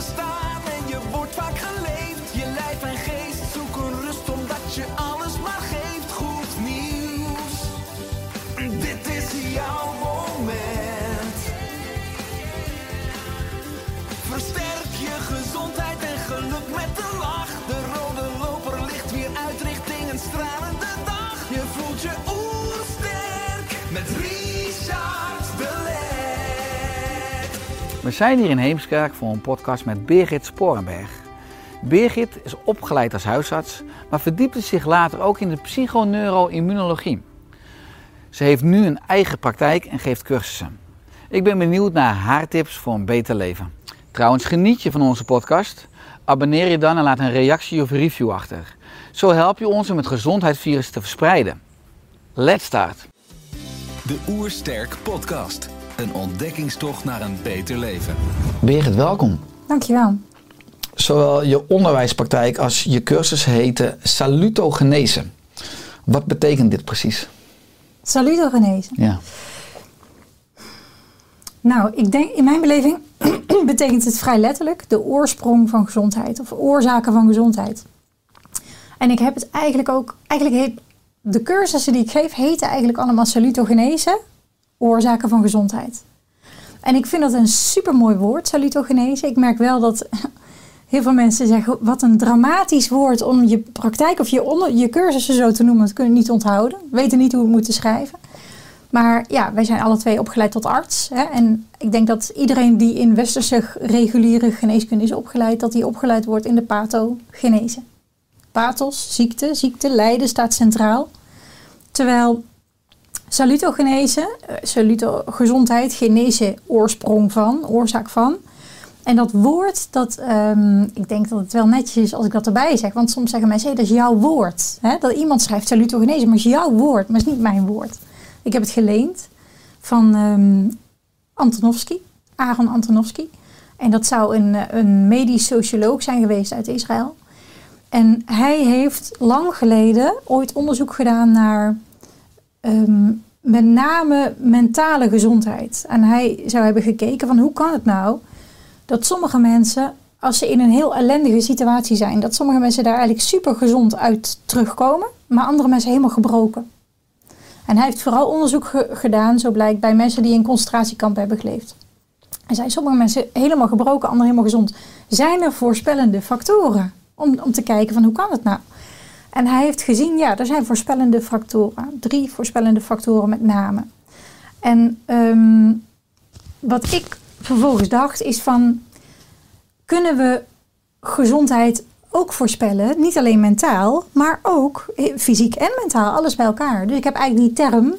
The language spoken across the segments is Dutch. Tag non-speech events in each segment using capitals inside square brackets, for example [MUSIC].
druk We zijn hier in Heemskerk voor een podcast met Birgit Sporenberg. Birgit is opgeleid als huisarts, maar verdiepte zich later ook in de psychoneuroimmunologie. Ze heeft nu een eigen praktijk en geeft cursussen. Ik ben benieuwd naar haar tips voor een beter leven. Trouwens, geniet je van onze podcast? Abonneer je dan en laat een reactie of review achter. Zo help je ons om het gezondheidsvirus te verspreiden. Let's start! De Oersterk Podcast. Een ontdekkingstocht naar een beter leven. Birgit, welkom. Dankjewel. Zowel je onderwijspraktijk als je cursus heten salutogenese. Wat betekent dit precies? Salutogenese. Ja. Nou, ik denk in mijn beleving [CLEARS THROAT] betekent het vrij letterlijk de oorsprong van gezondheid of oorzaken van gezondheid. En ik heb het eigenlijk ook, eigenlijk heet de cursussen die ik geef, heten eigenlijk allemaal salutogenese, oorzaken van gezondheid. En ik vind dat een supermooi woord, salutogenese. Ik merk wel dat [LAUGHS] heel veel mensen zeggen, wat een dramatisch woord om je praktijk of je, onder, je cursussen zo te noemen. Dat kunnen niet onthouden, weten niet hoe we het moeten schrijven. Maar ja, wij zijn alle twee opgeleid tot arts. Hè? En ik denk dat iedereen die in westerse reguliere geneeskunde is opgeleid, dat die opgeleid wordt in de pathogenese. Pathos, ziekte, ziekte, lijden staat centraal. Terwijl salutogenese, eh, saluto, gezondheid, genese, oorsprong van, oorzaak van. En dat woord, dat, ehm, ik denk dat het wel netjes is als ik dat erbij zeg. Want soms zeggen mensen, hey, dat is jouw woord. Dat iemand schrijft salutogenese, maar is jouw woord, maar het is niet mijn woord. Ik heb het geleend van ehm Antonovsky, Aaron Antonovsky. En dat zou een, een medisch socioloog zijn geweest uit Israël. En hij heeft lang geleden ooit onderzoek gedaan naar ehm, met name mentale gezondheid. En hij zou hebben gekeken van hoe kan het nou dat sommige mensen, als ze in een heel ellendige situatie zijn, dat sommige mensen daar eigenlijk super gezond uit terugkomen, maar andere mensen helemaal gebroken. En hij heeft vooral onderzoek ge- gedaan, zo blijkt, bij mensen die in concentratiekampen hebben geleefd. Hij zei, sommige mensen helemaal gebroken, anderen helemaal gezond. Zijn er voorspellende factoren om, om te kijken van hoe kan het nou? En hij heeft gezien, ja, er zijn voorspellende factoren. Drie voorspellende factoren met name. En ehm, wat ik vervolgens dacht is van, kunnen we gezondheid ook voorspellen? Niet alleen mentaal, maar ook eh, fysiek en mentaal, alles bij elkaar. Dus ik heb eigenlijk die term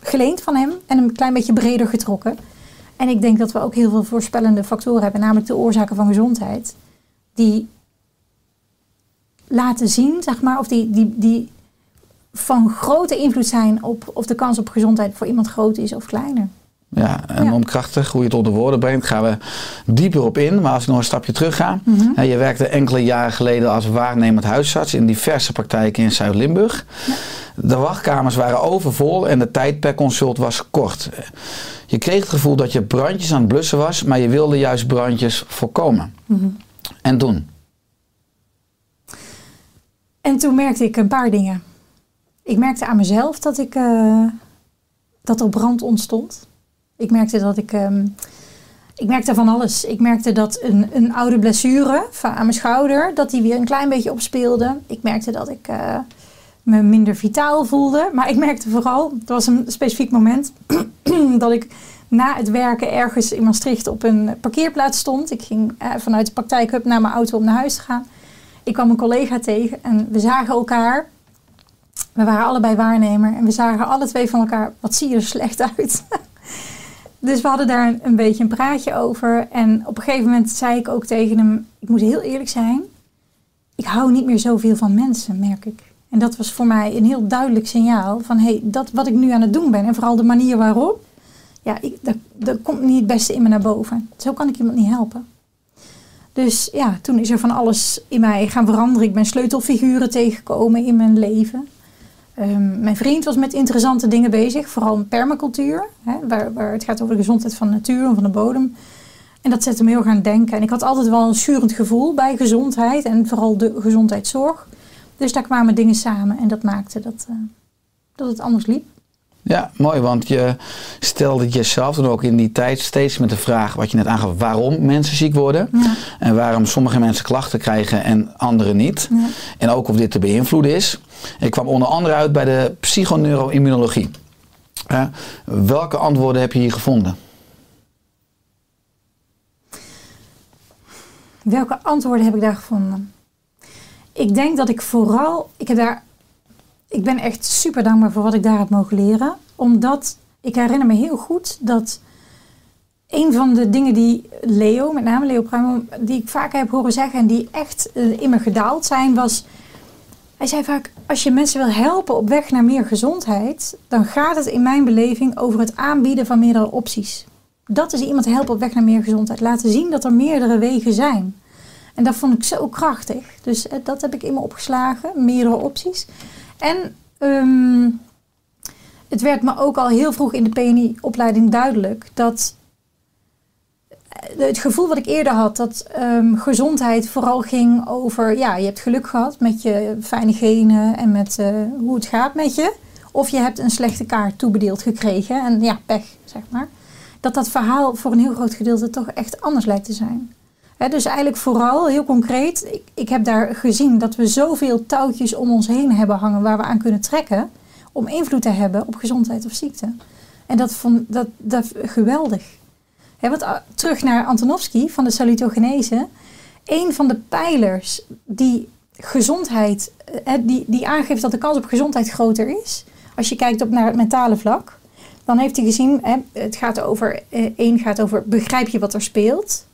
geleend van hem en een klein beetje breder getrokken. En ik denk dat we ook heel veel voorspellende factoren hebben, namelijk de oorzaken van gezondheid, die laten zien, zeg maar, of die, die, die van grote invloed zijn op of de kans op gezondheid voor iemand groot is of kleiner. Ja, en Ja. om krachtig hoe je het onder woorden brengt, gaan we dieper op in. Maar als ik nog een stapje terug ga. Mhm. Je werkte enkele jaren geleden als waarnemend huisarts in diverse praktijken in Zuid-Limburg. De wachtkamers waren overvol en de tijd per consult was kort. Je kreeg het gevoel dat je brandjes aan het blussen was, maar je wilde juist brandjes voorkomen. Mhm. En toen? En toen merkte ik een paar dingen. Ik merkte aan mezelf dat, ik, eh, dat er brand ontstond. Ik merkte dat ik. ehm, ik merkte van alles. Ik merkte dat een, een oude blessure van, aan mijn schouder, dat die weer een klein beetje opspeelde. Ik merkte dat ik eh, me minder vitaal voelde. Maar ik merkte vooral, er was een specifiek moment, [CLEARS THROAT] dat ik na het werken ergens in Maastricht op een parkeerplaats stond. Ik ging eh, vanuit de praktijkhub naar mijn auto om naar huis te gaan. Ik kwam een collega tegen en we zagen elkaar. We waren allebei waarnemer en we zagen alle twee van elkaar, wat zie je er slecht uit. [LAUGHS] dus we hadden daar een, beetje een praatje over. En op een gegeven moment zei ik ook tegen hem: Ik moet heel eerlijk zijn. Ik hou niet meer zoveel van mensen, merk ik. En dat was voor mij een heel duidelijk signaal van: hé, hey, dat wat ik nu aan het doen ben en vooral de manier waarop, ja, ik, dat, dat komt niet het beste in me naar boven. Zo kan ik iemand niet helpen. Dus ja, toen is er van alles in mij gaan veranderen. Ik ben sleutelfiguren tegengekomen in mijn leven. Ehm, mijn vriend was met interessante dingen bezig, vooral permacultuur, hè, waar, waar het gaat over de gezondheid van de natuur en van de bodem. En dat zette me heel gaan denken. En ik had altijd wel een schurend gevoel bij gezondheid en vooral de gezondheidszorg. Dus daar kwamen dingen samen en dat maakte dat, eh, dat het anders liep. Ja, mooi, want je stelde jezelf dan ook in die tijd steeds met de vraag, wat je net aangaf, waarom mensen ziek worden. Ja. En waarom sommige mensen klachten krijgen en anderen niet. Ja. En ook of dit te beïnvloeden is. Ik kwam onder andere uit bij de psychoneuroimmunologie. Uh, welke antwoorden heb je hier gevonden? Welke antwoorden heb ik daar gevonden? Ik denk dat ik vooral, ik heb daar ik ben echt super dankbaar voor wat ik daar heb mogen leren. Omdat ik herinner me heel goed dat een van de dingen die Leo, met name Leo Pruimel, die ik vaak heb horen zeggen en die echt eh, in me gedaald zijn, was. Hij zei vaak: als je mensen wil helpen op weg naar meer gezondheid, dan gaat het in mijn beleving over het aanbieden van meerdere opties. Dat is iemand helpen op weg naar meer gezondheid. Laten zien dat er meerdere wegen zijn. En dat vond ik zo krachtig. Dus eh, dat heb ik in me opgeslagen, meerdere opties. En ehm, het werd me ook al heel vroeg in de PNI-opleiding duidelijk dat eh, het gevoel wat ik eerder had, dat ehm, gezondheid vooral ging over, ja, je hebt geluk gehad met je fijne genen en met eh, hoe het gaat met je. Of je hebt een slechte kaart toebedeeld gekregen en ja, pech, zeg maar. Dat dat verhaal voor een heel groot gedeelte toch echt anders lijkt te zijn. Dus eigenlijk vooral, heel concreet, ik, ik heb daar gezien dat we zoveel touwtjes om ons heen hebben hangen waar we aan kunnen trekken om invloed te hebben op gezondheid of ziekte. En dat vond dat, dat geweldig. Hè, wat, ah, terug naar Antonovsky van de salutogenese. Een van de pijlers die gezondheid, eh, die, die aangeeft dat de kans op gezondheid groter is, als je kijkt op naar het mentale vlak, dan heeft hij gezien, het gaat over, eh, één gaat over begrijp je wat er speelt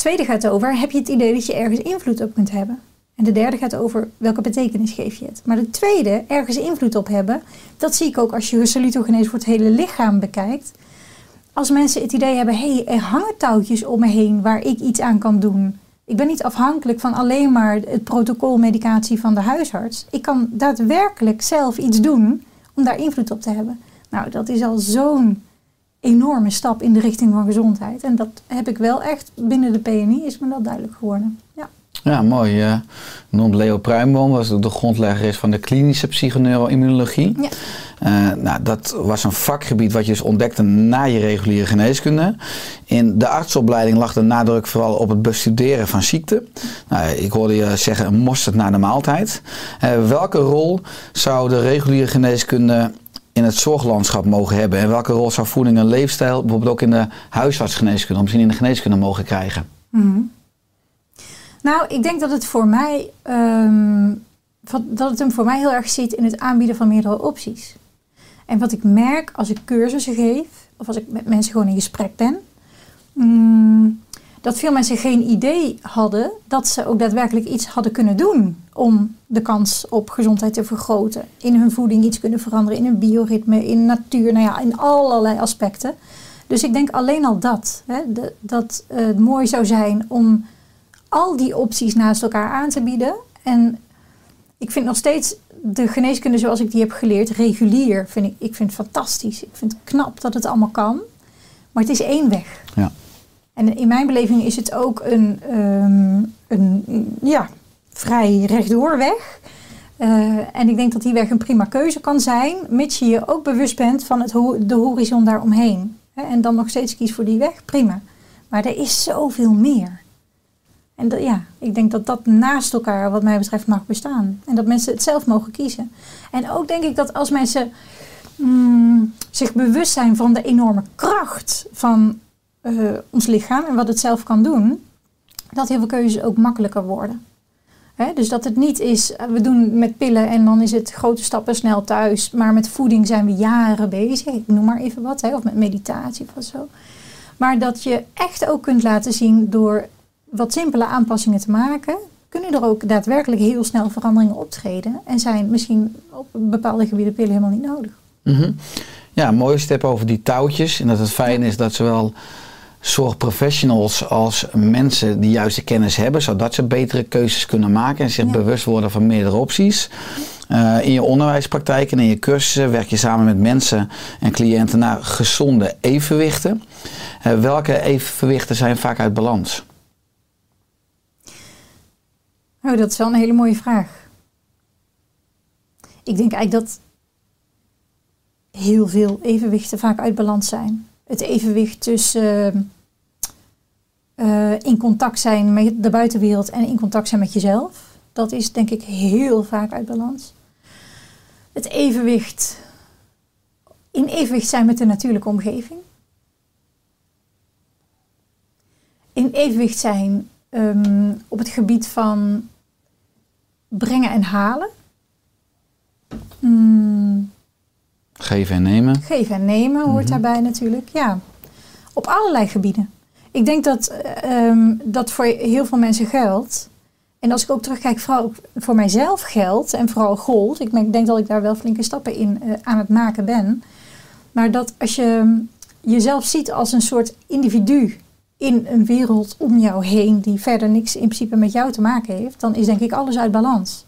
tweede gaat over, heb je het idee dat je ergens invloed op kunt hebben? En de derde gaat over welke betekenis geef je het. Maar de tweede, ergens invloed op hebben, dat zie ik ook als je salutogenese voor het hele lichaam bekijkt. Als mensen het idee hebben, hé, hey, er hangen touwtjes om me heen waar ik iets aan kan doen. Ik ben niet afhankelijk van alleen maar het protocol medicatie van de huisarts. Ik kan daadwerkelijk zelf iets doen om daar invloed op te hebben. Nou, dat is al zo'n enorme stap in de richting van gezondheid. En dat heb ik wel echt binnen de PNI, is me dat duidelijk geworden. Ja, ja mooi. Je noemt Leo Pruimboom, was de grondlegger is van de klinische psychoneuroimmunologie. Ja. Uh, nou, dat was een vakgebied wat je dus ontdekte na je reguliere geneeskunde. In de artsopleiding lag de nadruk vooral op het bestuderen van ziekte. Nou, ik hoorde je zeggen een mosterd na de maaltijd. Uh, welke rol zou de reguliere geneeskunde in het zorglandschap mogen hebben? En welke rol zou voeding en leefstijl bijvoorbeeld ook in de huisartsgeneeskunde, misschien in de geneeskunde mogen krijgen? Mm Nou, ik denk dat het voor mij um, dat het hem voor mij heel erg zit in het aanbieden van meerdere opties. En wat ik merk als ik cursussen geef, of als ik met mensen gewoon in gesprek ben, um, dat veel mensen geen idee hadden dat ze ook daadwerkelijk iets hadden kunnen doen om de kans op gezondheid te vergroten. In hun voeding iets kunnen veranderen, in hun bioritme, in natuur, nou ja, in allerlei aspecten. Dus ik denk alleen al dat, hè, dat het mooi zou zijn om al die opties naast elkaar aan te bieden. En ik vind nog steeds de geneeskunde zoals ik die heb geleerd, regulier, vind ik, ik vind fantastisch. Ik vind het knap dat het allemaal kan. Maar het is één weg. Ja. En in mijn beleving is het ook een, um, een ja, vrij rechtdoor weg. Uh, en ik denk dat die weg een prima keuze kan zijn, mits je je ook bewust bent van het de horizon daaromheen. En dan nog steeds kies voor die weg, prima. Maar er is zoveel meer. En ja, ik denk dat dat naast elkaar, wat mij betreft, mag bestaan. En dat mensen het zelf mogen kiezen. En ook denk ik dat als mensen mm, zich bewust zijn van de enorme kracht van uh, ons lichaam en wat het zelf kan doen, dat heel veel keuzes ook makkelijker worden. Hè, dus dat het niet is, eh, we doen met pillen en dan is het grote stappen snel thuis. Maar met voeding zijn we jaren bezig. Ik noem maar even wat. Hè, of met meditatie of zo. Maar dat je echt ook kunt laten zien door wat simpele aanpassingen te maken. Kunnen er ook daadwerkelijk heel snel veranderingen optreden. En zijn misschien op bepaalde gebieden pillen helemaal niet nodig. Mhm. Ja, mooi step over die touwtjes. En dat het fijn is dat zowel zorgprofessionals als mensen die juiste kennis hebben, zodat ze betere keuzes kunnen maken en zich Ja. bewust worden van meerdere opties. Eh, in je onderwijspraktijk en in je cursussen werk je samen met mensen en cliënten naar gezonde evenwichten. Eh, welke evenwichten zijn vaak uit balans? Oh, dat is wel een hele mooie vraag. Ik denk eigenlijk dat heel veel evenwichten vaak uit balans zijn. Het evenwicht tussen eh, in contact zijn met de buitenwereld en in contact zijn met jezelf. Dat is denk ik heel vaak uit balans. Het evenwicht in evenwicht zijn met de natuurlijke omgeving. In evenwicht zijn ehm, op het gebied van brengen en halen. Mm, Geven en nemen. geven en nemen hoort daarbij natuurlijk. Ja, op allerlei gebieden. Ik denk dat eh, ehm, dat voor heel veel mensen geldt. En als ik ook terugkijk, vooral ook voor mijzelf geldt en vooral gold. Ik denk- denk dat ik daar wel flinke stappen in eh, aan het maken ben. Maar dat als je jezelf ziet als een soort individu in een wereld om jou heen die verder niks in principe met jou te maken heeft, dan is denk ik alles uit balans.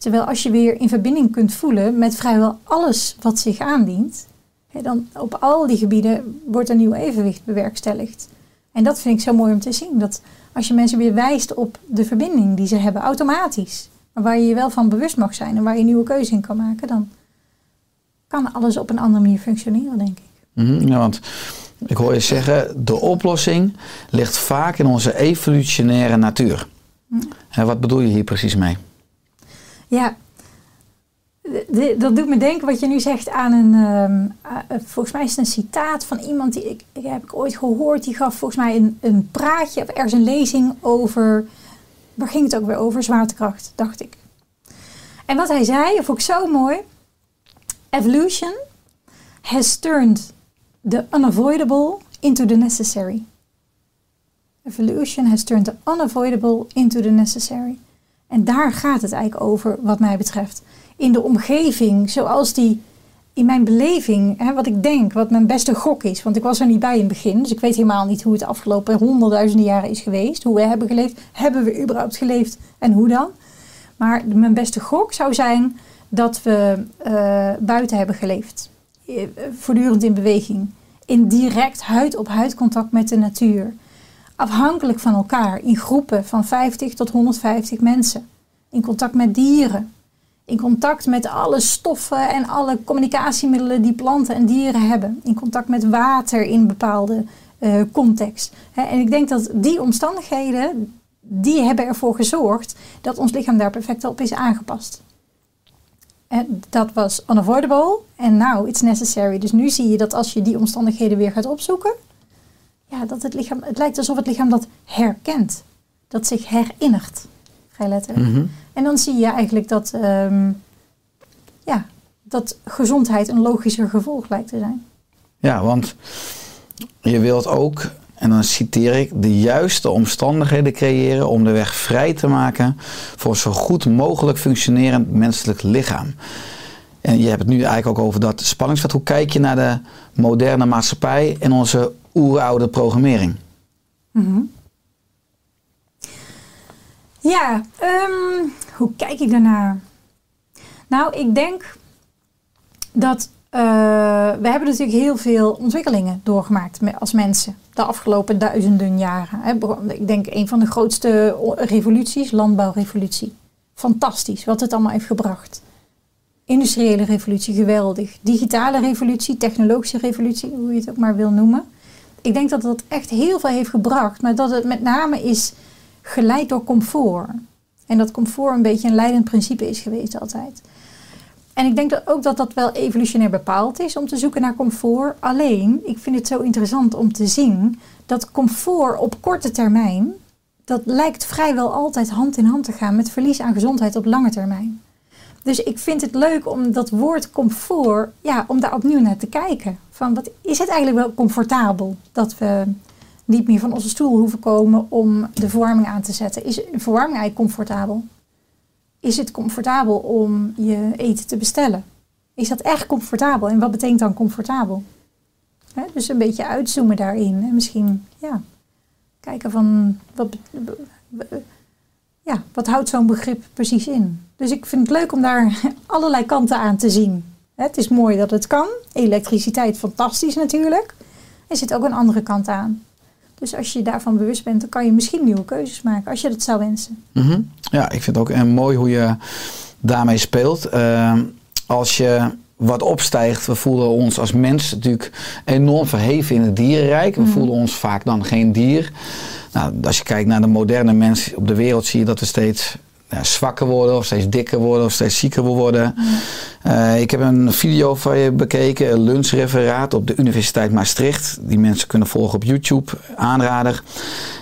Terwijl als je weer in verbinding kunt voelen met vrijwel alles wat zich aandient, dan op al die gebieden wordt een nieuw evenwicht bewerkstelligd. En dat vind ik zo mooi om te zien. Dat als je mensen weer wijst op de verbinding die ze hebben, automatisch, maar waar je je wel van bewust mag zijn en waar je nieuwe keuze in kan maken, dan kan alles op een andere manier functioneren, denk ik. Mhm, ja, want ik hoor je zeggen, de oplossing ligt vaak in onze evolutionaire natuur. En wat bedoel je hier precies mee? Ja, dat doet me denken wat je nu zegt aan een. ehm, eh, volgens mij is het een citaat van iemand die ik, ik heb ik ooit gehoord. Die gaf volgens mij een, een praatje of ergens een lezing over. Waar ging het ook weer over? Zwaartekracht, dacht ik. En wat hij zei, vond ik zo mooi. Evolution has turned the unavoidable into the necessary. Evolution has turned the unavoidable into the necessary. En daar gaat het eigenlijk over, wat mij betreft. In de omgeving, zoals die, in mijn beleving, hè, wat ik denk, wat mijn beste gok is. Want ik was er niet bij in het begin, dus ik weet helemaal niet hoe het afgelopen honderdduizenden jaren is geweest. Hoe we hebben geleefd. Hebben we überhaupt geleefd en hoe dan? Maar mijn beste gok zou zijn dat we eh, buiten hebben geleefd. Eh, voortdurend in beweging. In direct huid-op-huid contact met de natuur afhankelijk van elkaar in groepen van 50 tot 150 mensen. In contact met dieren. In contact met alle stoffen en alle communicatiemiddelen die planten en dieren hebben. In contact met water in bepaalde eh, context. En ik denk dat die omstandigheden, die hebben ervoor gezorgd dat ons lichaam daar perfect op is aangepast. En dat was unavoidable en now it's necessary. Dus nu zie je dat als je die omstandigheden weer gaat opzoeken, ja, dat het lichaam, het lijkt alsof het lichaam dat herkent. Dat zich herinnert. Vrij letterlijk. Mhm. En dan zie je eigenlijk dat, ehm, ja, dat gezondheid een logischer gevolg lijkt te zijn. Ja, want je wilt ook, en dan citeer ik, de juiste omstandigheden creëren om de weg vrij te maken voor een zo goed mogelijk functionerend menselijk lichaam. En je hebt het nu eigenlijk ook over dat spanningsveld. Hoe kijk je naar de moderne maatschappij en onze oeroude programmering? Ja, ehm, hoe kijk ik daarnaar? Nou, ik denk dat eh, we hebben natuurlijk heel veel ontwikkelingen doorgemaakt als mensen de afgelopen duizenden jaren. Ik denk een van de grootste revoluties, landbouwrevolutie. Fantastisch wat het allemaal heeft gebracht. Industriële revolutie, geweldig. Digitale revolutie, technologische revolutie, hoe je het ook maar wil noemen. Ik denk dat dat echt heel veel heeft gebracht, maar dat het met name is geleid door comfort. En dat comfort een beetje een leidend principe is geweest altijd. En ik denk dat ook dat dat wel evolutionair bepaald is om te zoeken naar comfort. Alleen, ik vind het zo interessant om te zien dat comfort op korte termijn dat lijkt vrijwel altijd hand in hand te gaan met verlies aan gezondheid op lange termijn. Dus ik vind het leuk om dat woord comfort, ja, om daar opnieuw naar te kijken. Van wat is het eigenlijk wel comfortabel dat we niet meer van onze stoel hoeven komen om de verwarming aan te zetten? Is verwarming eigenlijk comfortabel? Is het comfortabel om je eten te bestellen? Is dat echt comfortabel? En wat betekent dan comfortabel? Dus een beetje uitzoomen daarin. En misschien ja, kijken van wat, ja, wat houdt zo'n begrip precies in? Dus ik vind het leuk om daar [LAUGHS] allerlei kanten aan te zien. Het is mooi dat het kan. Elektriciteit, fantastisch natuurlijk. Er zit ook een andere kant aan. Dus als je je daarvan bewust bent, dan kan je misschien nieuwe keuzes maken. Als je dat zou wensen. Mhm. Ja, ik vind het ook eh, mooi hoe je daarmee speelt. Eh, als je wat opstijgt, we voelen ons als mens natuurlijk enorm verheven in het dierenrijk. We voelen ons vaak dan geen dier. Nou, als je kijkt naar de moderne mens op de wereld, zie je dat we steeds ja, zwakker worden, of steeds dikker worden, of steeds zieker worden. Eh, ik heb een video van je bekeken, een lunchreferaat op de Universiteit Maastricht. Die mensen kunnen volgen op YouTube, aanrader.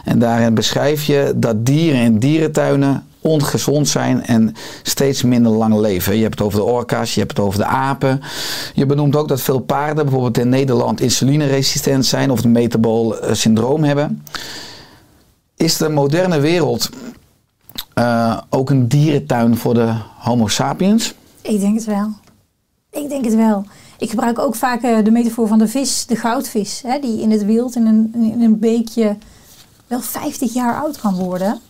En daarin beschrijf je dat dieren in dierentuinen ongezond zijn en steeds minder lang leven. Je hebt het over de orka's, je hebt het over de apen. Je benoemt ook dat veel paarden bijvoorbeeld in Nederland insulineresistent zijn of het metabool eh, syndroom hebben. Is de moderne wereld eh, ook een dierentuin voor de Homo sapiens? Ik denk het wel. Ik denk het wel. Ik gebruik ook vaak eh, de metafoor van de vis, de goudvis. Hè, die in het wild in een, in een beekje wel 50 jaar oud kan worden.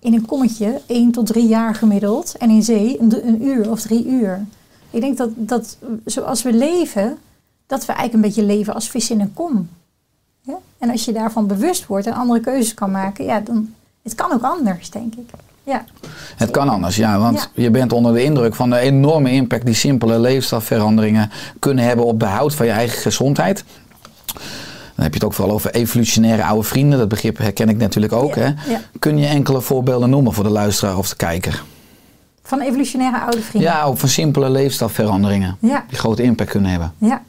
In een kommetje 1 tot 3 jaar gemiddeld. En in zee een, uur of drie uur. Ik denk dat, dat zoals we leven, dat we eigenlijk een beetje leven als vis in een kom. Ja? En als je daarvan bewust wordt en andere keuzes kan maken, ja, dan het kan ook anders, denk ik. Ja. Het kan anders, ja, want Ja. je bent onder de indruk van de enorme impact die simpele leefstijlveranderingen kunnen hebben op behoud van je eigen gezondheid. Dan heb je het ook vooral over evolutionaire oude vrienden. Dat begrip herken ik natuurlijk ook. Ja, Hè? ja. Kun je enkele voorbeelden noemen voor de luisteraar of de kijker? Van evolutionaire oude vrienden. Ja, ook van simpele leefstijlveranderingen die grote impact kunnen hebben. Ja.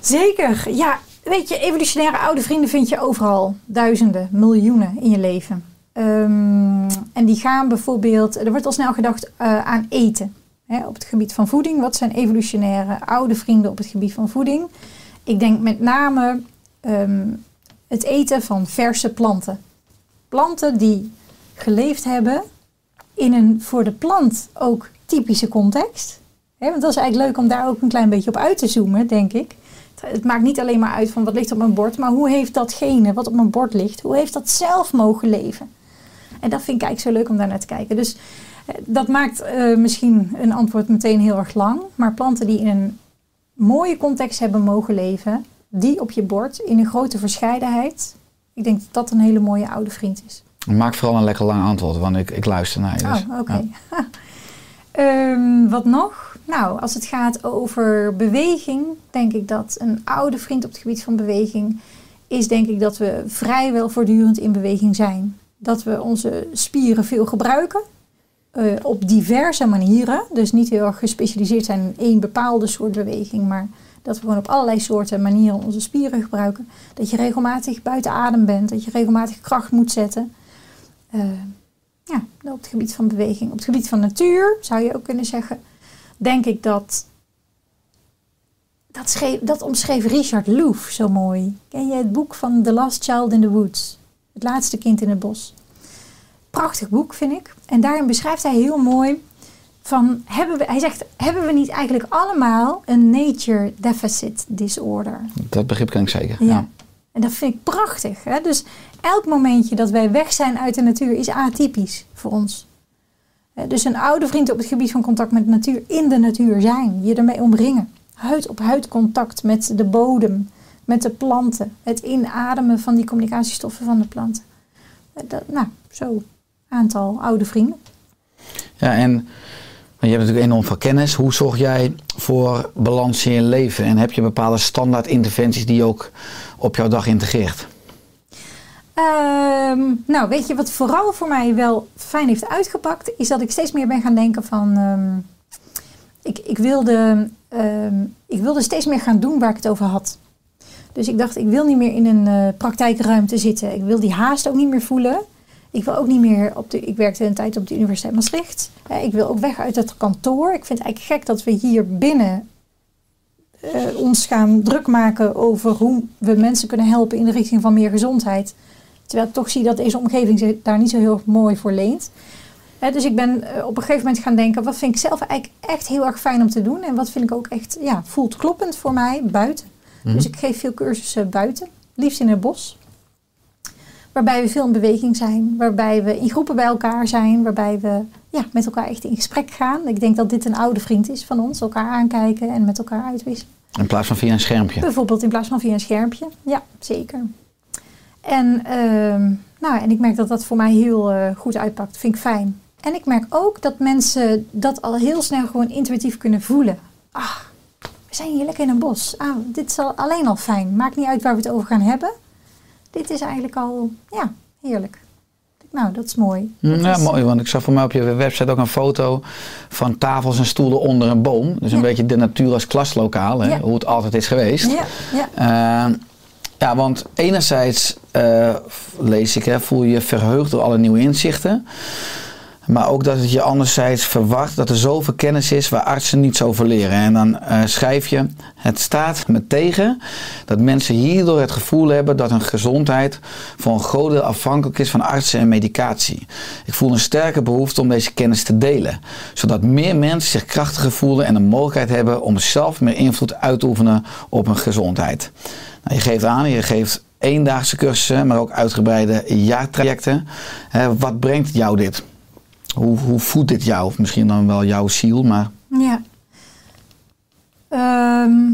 Zeker. Ja, weet je, evolutionaire oude vrienden vind je overal. Duizenden, miljoenen in je leven. Ehm, en die gaan bijvoorbeeld, er wordt al snel gedacht eh, aan eten. Hè, op het gebied van voeding. Wat zijn evolutionaire oude vrienden op het gebied van voeding? Ik denk met name ehm, het eten van verse planten. Planten die geleefd hebben in een voor de plant ook typische context. Hè, want dat is eigenlijk leuk om daar ook een klein beetje op uit te zoomen, denk ik. Het- maakt niet alleen maar uit van wat ligt op mijn bord, maar hoe heeft datgene wat op mijn bord ligt, hoe heeft dat zelf mogen leven? En dat vind ik eigenlijk zo leuk om daar naar te kijken. Dus eh, dat maakt eh, misschien een antwoord meteen heel erg lang. Maar planten die in een mooie context hebben mogen leven, die op je bord in een grote verscheidenheid. Ik denk dat dat een hele mooie oude vriend is. Maak vooral een lekker lang antwoord, want ik, ik luister naar je. dus, Oh, oké. ja. [LAUGHS] Ehm, wat nog? Nou, als het gaat over beweging, denk ik dat een oude vriend op het gebied van beweging is, denk ik dat we vrijwel voortdurend in beweging zijn. Dat we onze spieren veel gebruiken. eh, op diverse manieren. Dus niet heel erg gespecialiseerd zijn in één bepaalde soort beweging, maar dat we gewoon op allerlei soorten manieren onze spieren gebruiken. Dat je regelmatig buiten adem bent, dat je regelmatig kracht moet zetten. Eh, ja, op het gebied van beweging. Op het gebied van natuur zou je ook kunnen zeggen, denk ik dat. Dat, schreef, dat omschreef Richard Louf zo mooi. Ken je het boek van The Last Child in the Woods? Het laatste kind in het bos. Prachtig boek, vind ik. En daarin beschrijft hij heel mooi van, hebben we, hij zegt, hebben we niet eigenlijk allemaal een nature deficit disorder? Dat begrip ken ik zeker. Ja. Ja. En dat vind ik prachtig. Hè? Dus elk momentje dat wij weg zijn uit de natuur is atypisch voor ons. Eh, Dus een oude vriend op het gebied van contact met de natuur, in de natuur zijn, je ermee omringen. Huid op huid contact met de bodem, met de planten. Het inademen van die communicatiestoffen van de planten. Eh, Dat, nou, zo aantal oude vrienden. Ja, en je hebt natuurlijk enorm veel kennis. Hoe zorg jij voor balans in je leven? En heb je bepaalde standaard interventies die je ook op jouw dag integreert? Ehm, nou, weet je wat vooral voor mij wel fijn heeft uitgepakt, is dat ik steeds meer ben gaan denken van. ehm, ik, ik, wilde, ehm, ik wilde steeds meer gaan doen waar ik het over had. Dus ik dacht, ik wil niet meer in een eh, praktijkruimte zitten. Ik wil die haast ook niet meer voelen. Ik wil ook niet meer op de. Ik werkte een tijd op de Universiteit Maastricht. Eh, ik wil ook weg uit het kantoor. Ik vind het eigenlijk gek dat we hier binnen eh, ons gaan druk maken over hoe we mensen kunnen helpen in de richting van meer gezondheid. Terwijl ik toch zie dat deze omgeving zich daar niet zo heel mooi voor leent. Dus ik ben eh, op een gegeven moment gaan denken, wat vind ik zelf eigenlijk echt heel erg fijn om te doen? En wat vind ik ook echt, ja, voelt kloppend voor mij buiten. Dus ik geef veel cursussen buiten, liefst in het bos. Waarbij we veel in beweging zijn, waarbij we in groepen bij elkaar zijn, waarbij we ja, met elkaar echt in gesprek gaan. Ik denk dat dit een oude vriend is van ons, elkaar aankijken en met elkaar uitwisselen. In plaats van via een schermpje. Bijvoorbeeld in plaats van via een schermpje. Ja, zeker. En, ehm, nou, en ik merk dat dat voor mij heel eh, goed uitpakt. Vind ik fijn. En ik merk ook dat mensen dat al heel snel gewoon intuïtief kunnen voelen. Ah, we zijn hier lekker in een bos. Ah, dit is al alleen al fijn. Maakt niet uit waar we het over gaan hebben. Dit is eigenlijk al, ja, heerlijk. Nou, dat is mooi. Dat Ja, is- mooi, want ik zag voor mij op je website ook een foto van tafels en stoelen onder een boom. Dus een Ja. beetje de natuur als klaslokaal, hè? Ja. hoe het altijd is geweest. Ja, ja. Uh, ja, want enerzijds eh, lees ik, hè, voel je je verheugd door alle nieuwe inzichten. Maar ook dat het je anderzijds verwacht dat er zoveel kennis is waar artsen niets over leren. En dan eh, schrijf je, het staat me tegen dat mensen hierdoor het gevoel hebben dat hun gezondheid voor een groot deel afhankelijk is van artsen en medicatie. Ik voel een sterke behoefte om deze kennis te delen. Zodat meer mensen zich krachtiger voelen en de mogelijkheid hebben om zelf meer invloed uit te oefenen op hun gezondheid. Nou, je geeft aan, je geeft eendaagse cursussen, maar ook uitgebreide jaartrajecten. Wat brengt jou dit? Hoe, hoe voedt dit jou? Of misschien dan wel jouw ziel, maar Ja. Ehm,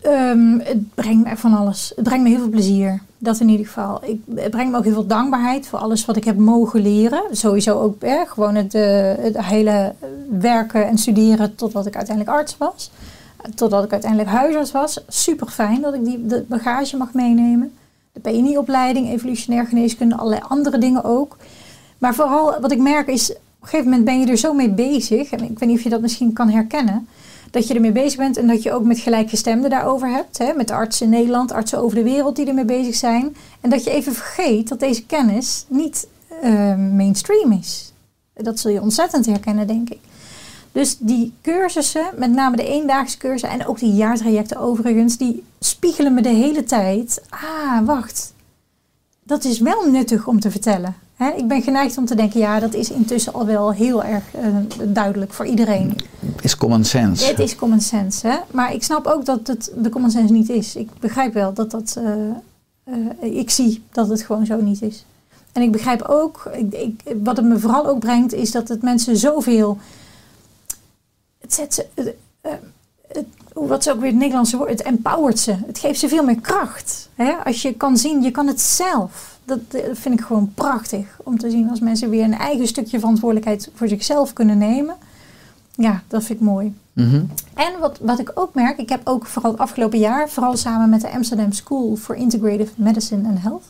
ehm, het brengt me van alles. Het brengt me heel veel plezier. Dat in ieder geval. Ik, het brengt me ook heel veel dankbaarheid voor alles wat ik heb mogen leren. Sowieso ook eh, gewoon het, eh, het hele werken en studeren totdat ik uiteindelijk arts was. Totdat ik uiteindelijk huisarts was. Super fijn dat ik die de bagage mag meenemen. De PNI-opleiding, evolutionair geneeskunde, allerlei andere dingen ook. Maar vooral wat ik merk is, op een gegeven moment ben je er zo mee bezig. En ik weet niet of je dat misschien kan herkennen. Dat je ermee bezig bent en dat je ook met gelijkgestemden daarover hebt. Hè? Met artsen in Nederland, artsen over de wereld die ermee bezig zijn. En dat je even vergeet dat deze kennis niet eh, mainstream is. Dat zul je ontzettend herkennen, denk ik. Dus die cursussen, met name de eendaagse cursussen en ook die jaartrajecten overigens, die spiegelen me de hele tijd. Ah, wacht. Dat is wel nuttig om te vertellen. Ik ben geneigd om te denken, ja, dat is intussen al wel heel erg eh, duidelijk voor iedereen. is common sense. Het is common sense, hè? maar ik snap ook dat het de common sense niet is. Ik begrijp wel dat dat. eh, eh, ik zie dat het gewoon zo niet is. En ik begrijp ook, ik, ik, wat het me vooral ook brengt, is dat het mensen zoveel. Het zet ze. het, eh, het, wat is ook weer het Nederlandse woord? Het empowert ze. Het geeft ze veel meer kracht. Hè? Als je kan zien, je kan het zelf. Dat, eh, vind ik gewoon prachtig om te zien als mensen weer een eigen stukje verantwoordelijkheid voor zichzelf kunnen nemen. Ja, dat vind ik mooi. Mhm. En wat, wat ik ook merk, ik heb ook vooral het afgelopen jaar, vooral samen met de Amsterdam School for Integrative Medicine and Health.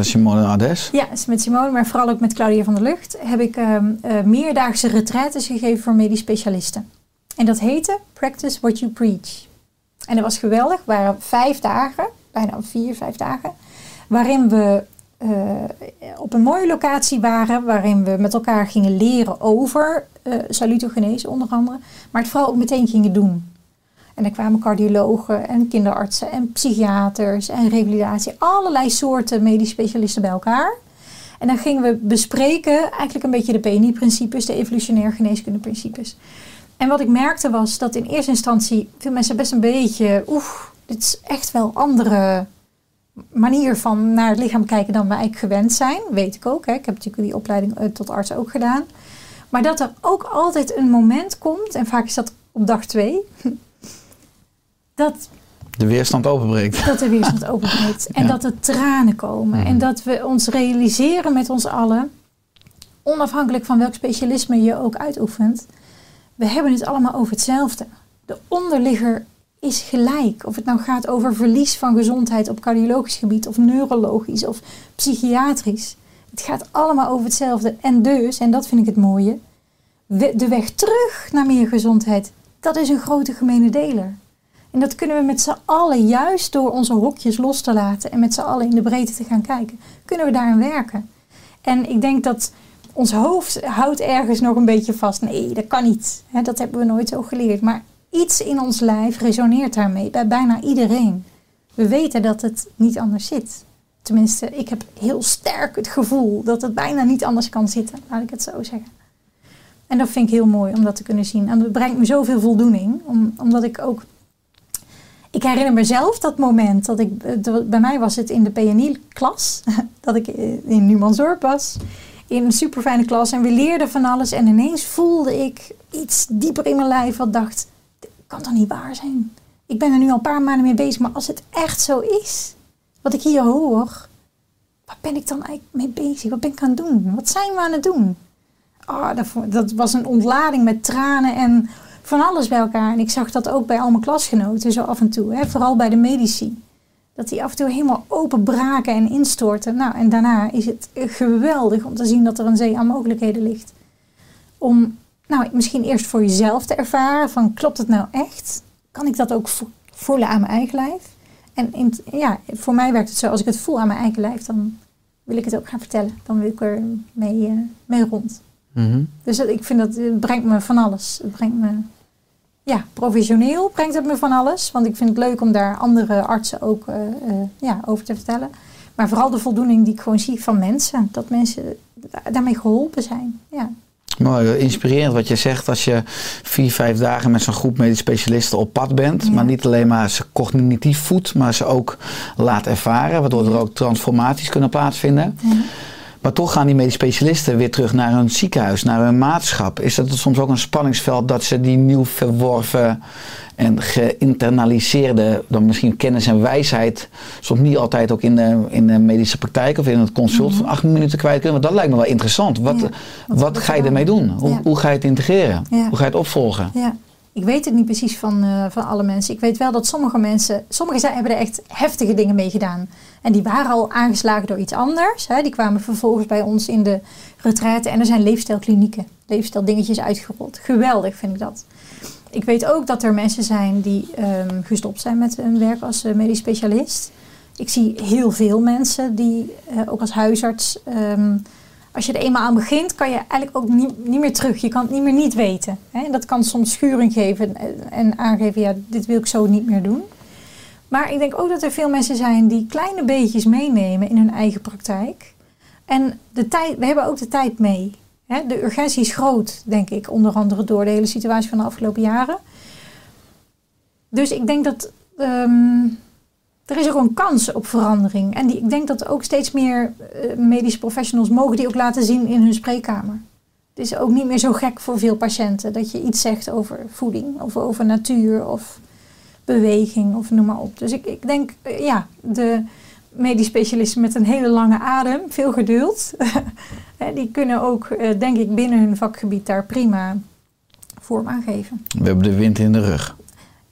Is Simone Ades. Ja, met Simone, maar vooral ook met Claudia van der Lucht, heb ik ehm, eh, meerdaagse retraites gegeven voor medisch specialisten. En dat heette Practice What You Preach. En dat was geweldig. Waren vijf dagen, bijna vier, vijf dagen, waarin we eh, op een mooie locatie waren, waarin we met elkaar gingen leren over eh salutogenese onder andere, maar het vooral ook meteen gingen doen. En er kwamen cardiologen en kinderartsen en psychiaters en revalidatie, allerlei soorten medisch specialisten bij elkaar. En dan gingen we bespreken eigenlijk een beetje de PNI-principes, de evolutionair geneeskunde-principes. En wat ik merkte was dat in eerste instantie veel mensen best een beetje, oeh, dit is echt wel andere manier van naar het lichaam kijken dan we eigenlijk gewend zijn. Weet ik ook. Hè. Ik heb natuurlijk die opleiding eh, tot arts ook gedaan. Maar dat er ook altijd een moment komt, en vaak is dat op dag twee, [LAUGHS] dat, De weerstand openbreekt. dat er weerstand [LAUGHS] openbreekt. En Ja. dat er tranen komen. En dat we ons realiseren met ons allen, onafhankelijk van welk specialisme je ook uitoefent, we hebben het allemaal over hetzelfde. De onderligger is gelijk. Of het nou gaat over verlies van gezondheid op cardiologisch gebied, of neurologisch, of psychiatrisch. Het gaat allemaal over hetzelfde. En dus, en dat vind ik het mooie, de weg terug naar meer gezondheid, dat is een grote gemene deler. En dat kunnen we met z'n allen, juist door onze hokjes los te laten en met z'n allen in de breedte te gaan kijken, kunnen we daarin werken. En ik denk dat ons hoofd houdt ergens nog een beetje vast. Nee, dat kan niet. Hè, dat hebben we nooit zo geleerd. Maar iets in ons lijf resoneert daarmee, bij bijna iedereen. We weten dat het niet anders zit. Tenminste, ik heb heel sterk het gevoel dat het bijna niet anders kan zitten, laat ik het zo zeggen. En dat vind ik heel mooi om dat te kunnen zien. En dat brengt me zoveel voldoening, om, omdat ik ook. Ik herinner mezelf dat moment dat ik. Bij mij was het in de PNI-klas, [LAUGHS] dat ik in Numansdorp was. In een super fijne klas en we leerden van alles. En ineens voelde ik iets dieper in mijn lijf wat dacht: dit kan toch niet waar zijn? Ik ben er nu al een paar maanden mee bezig, maar als het echt zo is, wat ik hier hoor, waar ben ik dan eigenlijk mee bezig? Wat ben ik aan het doen? Wat zijn we aan het doen? Oh, dat, was een ontlading met tranen en van alles bij elkaar. En ik zag dat ook bij al mijn klasgenoten zo af en toe. Hè? Vooral bij de medici. Dat die af en toe helemaal openbraken en instorten. Nou, en daarna is het geweldig om te zien dat er een zee aan mogelijkheden ligt. Om nou, misschien eerst voor jezelf te ervaren van klopt het nou echt? Kan ik dat ook vo- voelen aan mijn eigen lijf? En in, ja, voor mij werkt het zo, als ik het voel aan mijn eigen lijf, dan wil ik het ook gaan vertellen. Dan wil ik er mee, eh, mee rond. Mhm. Dus dat- ik vind dat het brengt me van alles. Het brengt me, ja, professioneel brengt het me van alles. Want ik vind het leuk om daar andere artsen ook eh, eh, ja, over te vertellen. Maar vooral de voldoening die ik gewoon zie van mensen. Dat mensen da- daarmee geholpen zijn. Ja, Mooi, eh, inspirerend wat je zegt als je vier, vijf dagen met zo'n groep medisch specialisten op pad bent. Ja. Maar niet alleen maar ze cognitief voedt, maar ze ook laat ervaren. Waardoor er ook transformaties kunnen plaatsvinden. Maar toch gaan die medisch specialisten weer terug naar hun ziekenhuis, naar hun maatschap. Is dat soms ook een spanningsveld dat ze die nieuw verworven en geïnternaliseerde, dan misschien kennis en wijsheid, soms niet altijd ook in de, in de medische praktijk of in het consult van acht minuten kwijt kunnen? Want dat lijkt me wel interessant. Wat, Ja. wat, ga je ermee doen? Hoe, Ja. hoe ga je het integreren? Ja. Hoe ga je het opvolgen? ja. Ik weet het niet precies van, eh, van alle mensen. Ik weet wel dat sommige mensen, sommigen zijn, hebben er echt heftige dingen mee gedaan. En die waren al aangeslagen door iets anders. Hè. Die kwamen vervolgens bij ons in de retraite. En er zijn leefstijlklinieken, leefstijldingetjes uitgerold. Geweldig vind ik dat. Ik weet ook dat er mensen zijn die ehm, gestopt zijn met hun werk als eh, medisch specialist. Ik zie heel veel mensen die, eh, ook als huisarts, ehm, als je er eenmaal aan begint, kan je eigenlijk ook niet, niet meer terug. Je kan het niet meer niet weten. Hè? Dat kan soms schuring geven en, en aangeven, ja, dit wil ik zo niet meer doen. Maar ik denk ook dat er veel mensen zijn die kleine beetjes meenemen in hun eigen praktijk. En de tijd, we hebben ook de tijd mee. Hè? De urgentie is groot, denk ik, onder andere door de hele situatie van de afgelopen jaren. Dus ik denk dat ehm, er is ook een kans op verandering. En die, ik denk dat ook steeds meer eh, medische professionals mogen die ook laten zien in hun spreekkamer. Het is ook niet meer zo gek voor veel patiënten dat je iets zegt over voeding of over natuur of beweging of noem maar op. Dus ik, ik denk, eh, ja, de medisch specialisten met een hele lange adem, veel geduld, [LAUGHS] die kunnen ook, eh, denk ik, binnen hun vakgebied daar prima vorm aan geven. We hebben de wind in de rug.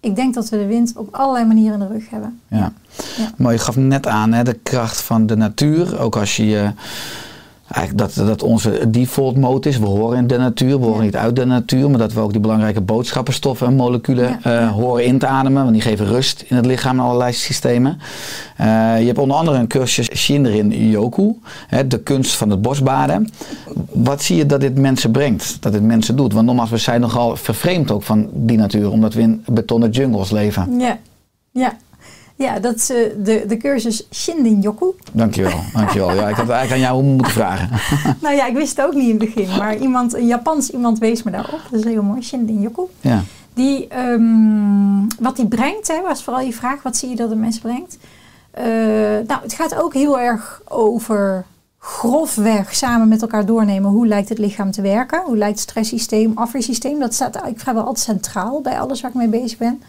Ik denk dat we de wind op allerlei manieren in de rug hebben. Ja. Ja. Maar je gaf net aan, hè, de kracht van de natuur. Ook als je je. Eigenlijk dat, dat onze default mode is. We horen in de natuur, we horen Ja. niet uit de natuur. Maar dat we ook die belangrijke boodschappenstoffen en moleculen Ja, eh, horen in te ademen. Want die geven rust in het lichaam en allerlei systemen. Eh, je hebt onder andere een cursus Shinrin Yoku. Hè, de kunst van het bosbaden. Wat zie je dat dit mensen brengt? Dat dit mensen doet? Want nogmaals, we zijn nogal vervreemd ook van die natuur. Omdat we in betonnen jungles leven. Ja, ja. Ja dat is eh, de, de cursus Shinrin-yoku. Dankjewel, dankjewel. Ja, ik had eigenlijk aan jou moeten vragen. [LAUGHS] nou ja, ik wist het ook niet in het begin, maar iemand, een Japans iemand wees me daarop. Dat is heel mooi, Shinrin-yoku. Ja. Die, ehm, wat die brengt, hè, was vooral je vraag, wat zie je dat de mens brengt? Eh, nou, het gaat ook heel erg over grofweg samen met elkaar doornemen hoe lijkt het lichaam te werken. Hoe lijkt het stresssysteem, afweersysteem. Dat staat eigenlijk vrijwel altijd centraal bij alles waar ik mee bezig ben.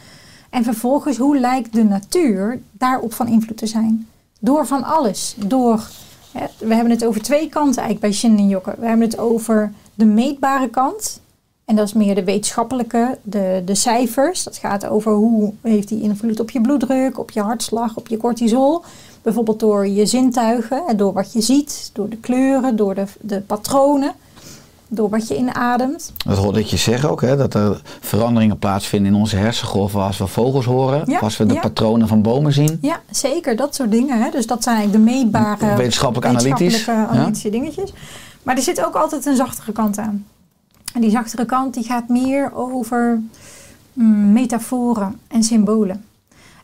En vervolgens, hoe lijkt de natuur daarop van invloed te zijn? Door van alles. Door, hè, we hebben het over twee kanten eigenlijk bij Shinrin Yoku. We hebben het over de meetbare kant. En dat is meer de wetenschappelijke, de, de cijfers. Dat gaat over hoe heeft die invloed op je bloeddruk, op je hartslag, op je cortisol. Bijvoorbeeld door je zintuigen, en door wat je ziet, door de kleuren, door de, de patronen. Door wat je inademt. Dat hoorde ik je zeggen ook, hè, dat er veranderingen plaatsvinden in onze hersengolven als we vogels horen. Ja, als we de ja. patronen van bomen zien. Ja, zeker, dat soort dingen. Hè. Dus dat zijn eigenlijk de meetbare Wetenschappelijk analytisch, wetenschappelijke ja. analytische dingetjes. Maar er zit ook altijd een zachtere kant aan. En die zachtere kant die gaat meer over mm, metaforen en symbolen.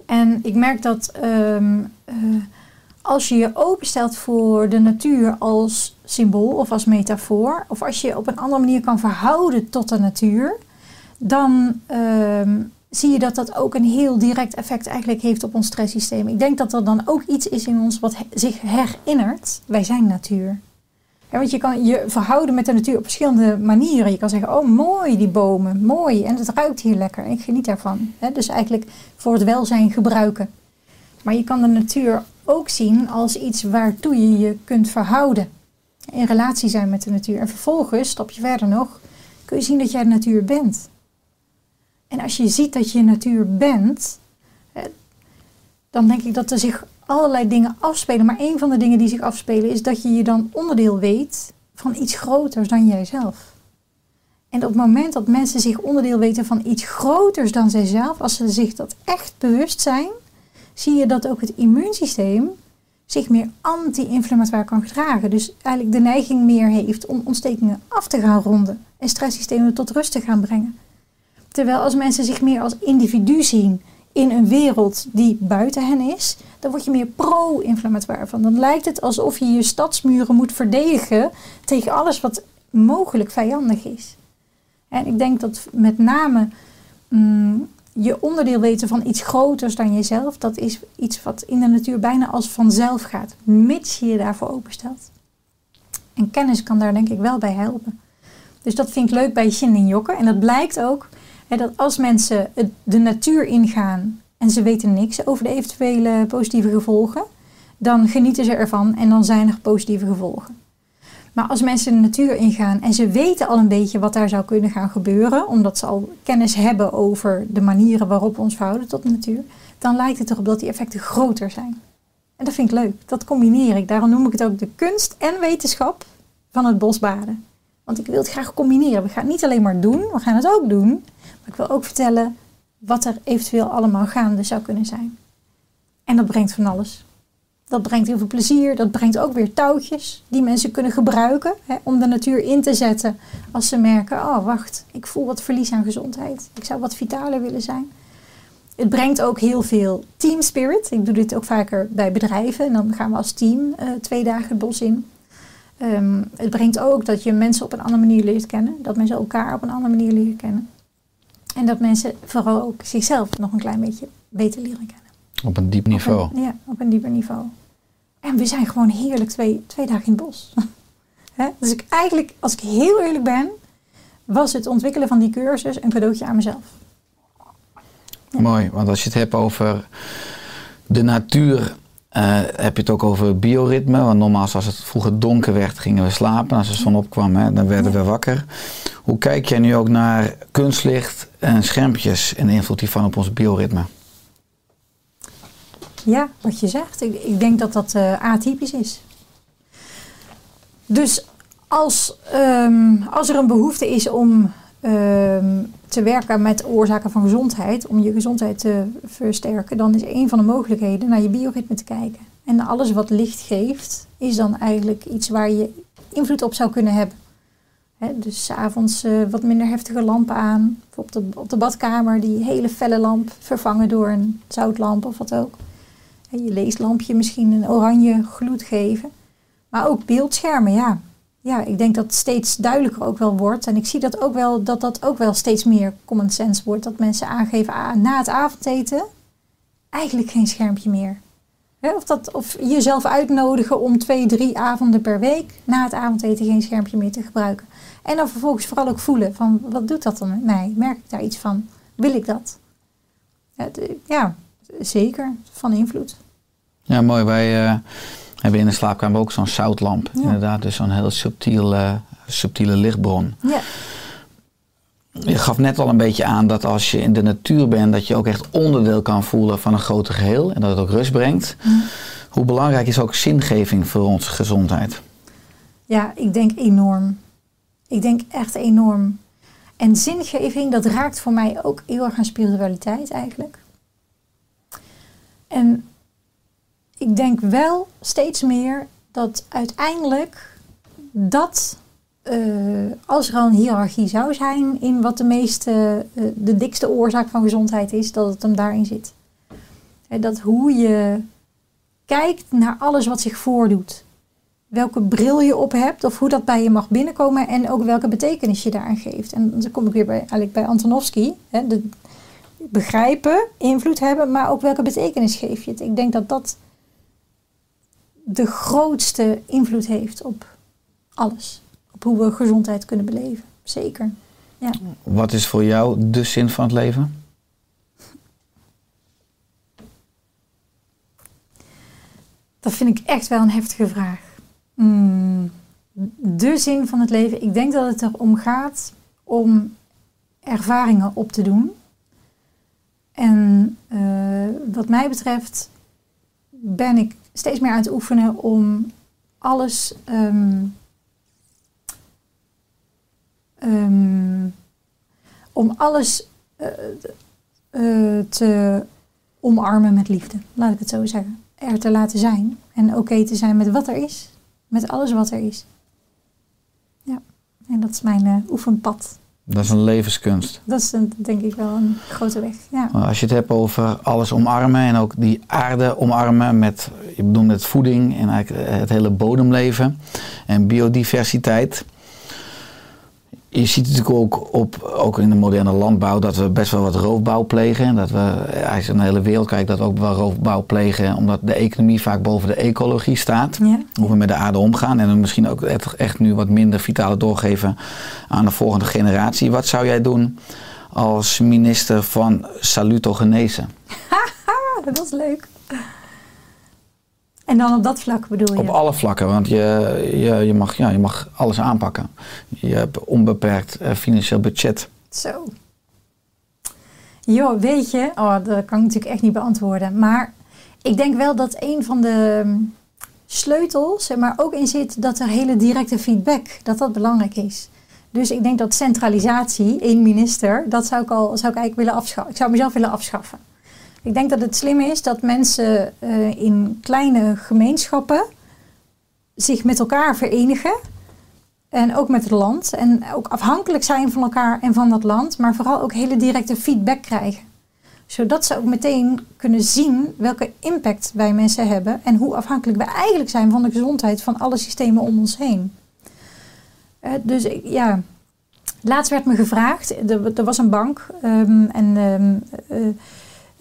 En ik merk dat ehm, eh, als je je openstelt voor de natuur als symbool of als metafoor, of als je op een andere manier kan verhouden tot de natuur, dan ehm, zie je dat dat ook een heel direct effect eigenlijk heeft op ons stresssysteem. Ik denk dat er dan ook iets is in ons wat zich herinnert. Wij zijn natuur. Want je kan je verhouden met de natuur op verschillende manieren. Je kan zeggen, oh mooi die bomen, mooi. En het ruikt hier lekker. Ik geniet daarvan. Dus eigenlijk voor het welzijn gebruiken. Maar je kan de natuur ook zien als iets waartoe je je kunt verhouden. In relatie zijn met de natuur. En vervolgens, stap je verder nog, kun je zien dat jij de natuur bent. En als je ziet dat je natuur bent, dan denk ik dat er zich allerlei dingen afspelen. Maar een van de dingen die zich afspelen is dat je je dan onderdeel weet van iets groters dan jijzelf. En op het moment dat mensen zich onderdeel weten van iets groters dan zijzelf, als ze zich dat echt bewust zijn, zie je dat ook het immuunsysteem zich meer anti-inflammatoire kan gedragen. Dus eigenlijk de neiging meer heeft om ontstekingen af te gaan ronden en stresssystemen tot rust te gaan brengen. Terwijl als mensen zich meer als individu zien in een wereld die buiten hen is, dan word je meer pro-inflammatoire van. Dan lijkt het alsof je je stadsmuren moet verdedigen tegen alles wat mogelijk vijandig is. En ik denk dat met name mm, je onderdeel weten van iets groters dan jezelf, dat is iets wat in de natuur bijna als vanzelf gaat, mits je je daarvoor openstelt. En kennis kan daar denk ik wel bij helpen. Dus dat vind ik leuk bij Shin en Jokken. En dat blijkt ook hè, dat als mensen de natuur ingaan en ze weten niks over de eventuele positieve gevolgen, dan genieten ze ervan en dan zijn er positieve gevolgen. Maar als mensen de natuur ingaan en ze weten al een beetje wat daar zou kunnen gaan gebeuren, omdat ze al kennis hebben over de manieren waarop we ons verhouden tot de natuur, dan lijkt het erop dat die effecten groter zijn. En dat vind ik leuk. Dat combineer ik. Daarom noem ik het ook de kunst en wetenschap van het bosbaden. Want ik wil het graag combineren. We gaan het niet alleen maar doen, we gaan het ook doen. Maar ik wil ook vertellen wat er eventueel allemaal gaande zou kunnen zijn. En dat brengt van alles. Dat brengt heel veel plezier. Dat brengt ook weer touwtjes die mensen kunnen gebruiken hè, om de natuur in te zetten. Als ze merken, oh wacht, ik voel wat verlies aan gezondheid. Ik zou wat vitaler willen zijn. Het brengt ook heel veel team spirit. Ik doe dit ook vaker bij bedrijven. En dan gaan we als team eh, twee dagen het bos in. Ehm, het brengt ook dat je mensen op een andere manier leert kennen. Dat mensen elkaar op een andere manier leren kennen. En dat mensen vooral ook zichzelf nog een klein beetje beter leren kennen. Op een diep niveau. Op een, ja, op een dieper niveau. En we zijn gewoon heerlijk twee, twee dagen in het bos. [LAUGHS] Dus ik eigenlijk, als ik heel eerlijk ben, was het ontwikkelen van die cursus een cadeautje aan mezelf. Mooi, want als je het hebt over de natuur, eh, heb je het ook over bioritme. Want normaal als het vroeger donker werd, gingen we slapen. Als de zon opkwam, hè, dan werden we wakker. Hoe kijk jij nu ook naar kunstlicht en schermpjes en de invloed hiervan op ons bioritme? Ja, wat je zegt. Ik, ik denk dat dat eh, atypisch is. Dus als, ehm, als er een behoefte is om ehm, te werken met oorzaken van gezondheid, om je gezondheid te versterken, dan is een van de mogelijkheden naar je bioritme te kijken. En alles wat licht geeft, is dan eigenlijk iets waar je invloed op zou kunnen hebben. Dus 's avonds eh, wat minder heftige lampen aan. Op de, op de badkamer die hele felle lamp vervangen door een zoutlamp of wat ook. Je leeslampje misschien een oranje gloed geven. Maar ook beeldschermen, ja. Ja, ik denk dat het steeds duidelijker ook wel wordt. En ik zie dat ook wel, dat dat ook wel steeds meer common sense wordt. Dat mensen aangeven na het avondeten eigenlijk geen schermpje meer. Of, dat, of jezelf uitnodigen om twee, drie avonden per week na het avondeten geen schermpje meer te gebruiken. En dan vervolgens vooral ook voelen van wat doet dat dan met mij? Merk ik daar iets van? Wil ik dat? Ja, ja zeker van invloed. Ja, mooi. Wij eh, hebben in de slaapkamer ook zo'n zoutlamp. Ja. Inderdaad, dus zo'n heel subtiel, eh, subtiele lichtbron. Ja, Je gaf net al een beetje aan dat als je in de natuur bent, dat je ook echt onderdeel kan voelen van een groter geheel en dat het ook rust brengt. Hoe belangrijk is ook zingeving voor onze gezondheid? ja, ik denk enorm. Ik denk echt enorm. En zingeving, dat raakt voor mij ook heel erg aan spiritualiteit eigenlijk. En ik denk wel steeds meer dat uiteindelijk dat, eh, als er al een hiërarchie zou zijn in wat de meeste, eh, de dikste oorzaak van gezondheid is, dat het hem daarin zit. Dat hoe je kijkt naar alles wat zich voordoet. Welke bril je op hebt of hoe dat bij je mag binnenkomen en ook welke betekenis je daaraan geeft. En dan kom ik weer bij, eigenlijk bij Antonovsky. De, begrijpen, invloed hebben, maar ook welke betekenis geef je het. Ik denk dat dat de grootste invloed heeft op alles. Op hoe we gezondheid kunnen beleven. Zeker. Ja. Wat is voor jou de zin van het leven? Dat vind ik echt wel een heftige vraag. Mm, de zin van het leven. Ik denk dat het erom gaat om ervaringen op te doen. En eh, wat mij betreft ben ik steeds meer aan het oefenen om alles ehm, ehm, om alles eh, eh, te omarmen met liefde, laat ik het zo zeggen. Er te laten zijn en oké te zijn met wat er is, met alles wat er is. Ja, en dat is mijn oefenpad. Dat is een levenskunst. Dat is een, denk ik wel een grote weg. Ja. Als je het hebt over alles omarmen en ook die aarde omarmen met, je bedoelt met voeding en eigenlijk het hele bodemleven en biodiversiteit. Je ziet natuurlijk ook, op, ook in de moderne landbouw dat we best wel wat roofbouw plegen. En dat we, als je naar de hele wereld kijkt, dat we ook wel roofbouw plegen. Omdat de economie vaak boven de ecologie staat. Ja. Hoe we met de aarde omgaan. En misschien ook echt, nu wat minder vitale doorgeven aan de volgende generatie. Wat zou jij doen als minister van salutogenese? Ah, [LAUGHS] dat was leuk. En dan op dat vlak bedoel je? Op alle vlakken, want je, je, je, mag, ja, je mag alles aanpakken. Je hebt onbeperkt eh, financieel budget. Zo. Joh, weet je, oh, dat kan ik natuurlijk echt niet beantwoorden. Maar ik denk wel dat een van de mm, sleutels er maar ook in zit dat er hele directe feedback, dat dat belangrijk is. Dus ik denk dat centralisatie, één minister, dat zou ik al zou ik eigenlijk willen afschaffen. Ik zou mezelf willen afschaffen. Ik denk dat het slim is dat mensen eh, in kleine gemeenschappen zich met elkaar verenigen. En ook met het land. En ook afhankelijk zijn van elkaar en van dat land. Maar vooral ook hele directe feedback krijgen. Zodat ze ook meteen kunnen zien welke impact wij mensen hebben. En hoe afhankelijk we eigenlijk zijn van de gezondheid van alle systemen om ons heen. Eh, dus ja, laatst werd me gevraagd. Er, er was een bank. ehm, en ehm, eh,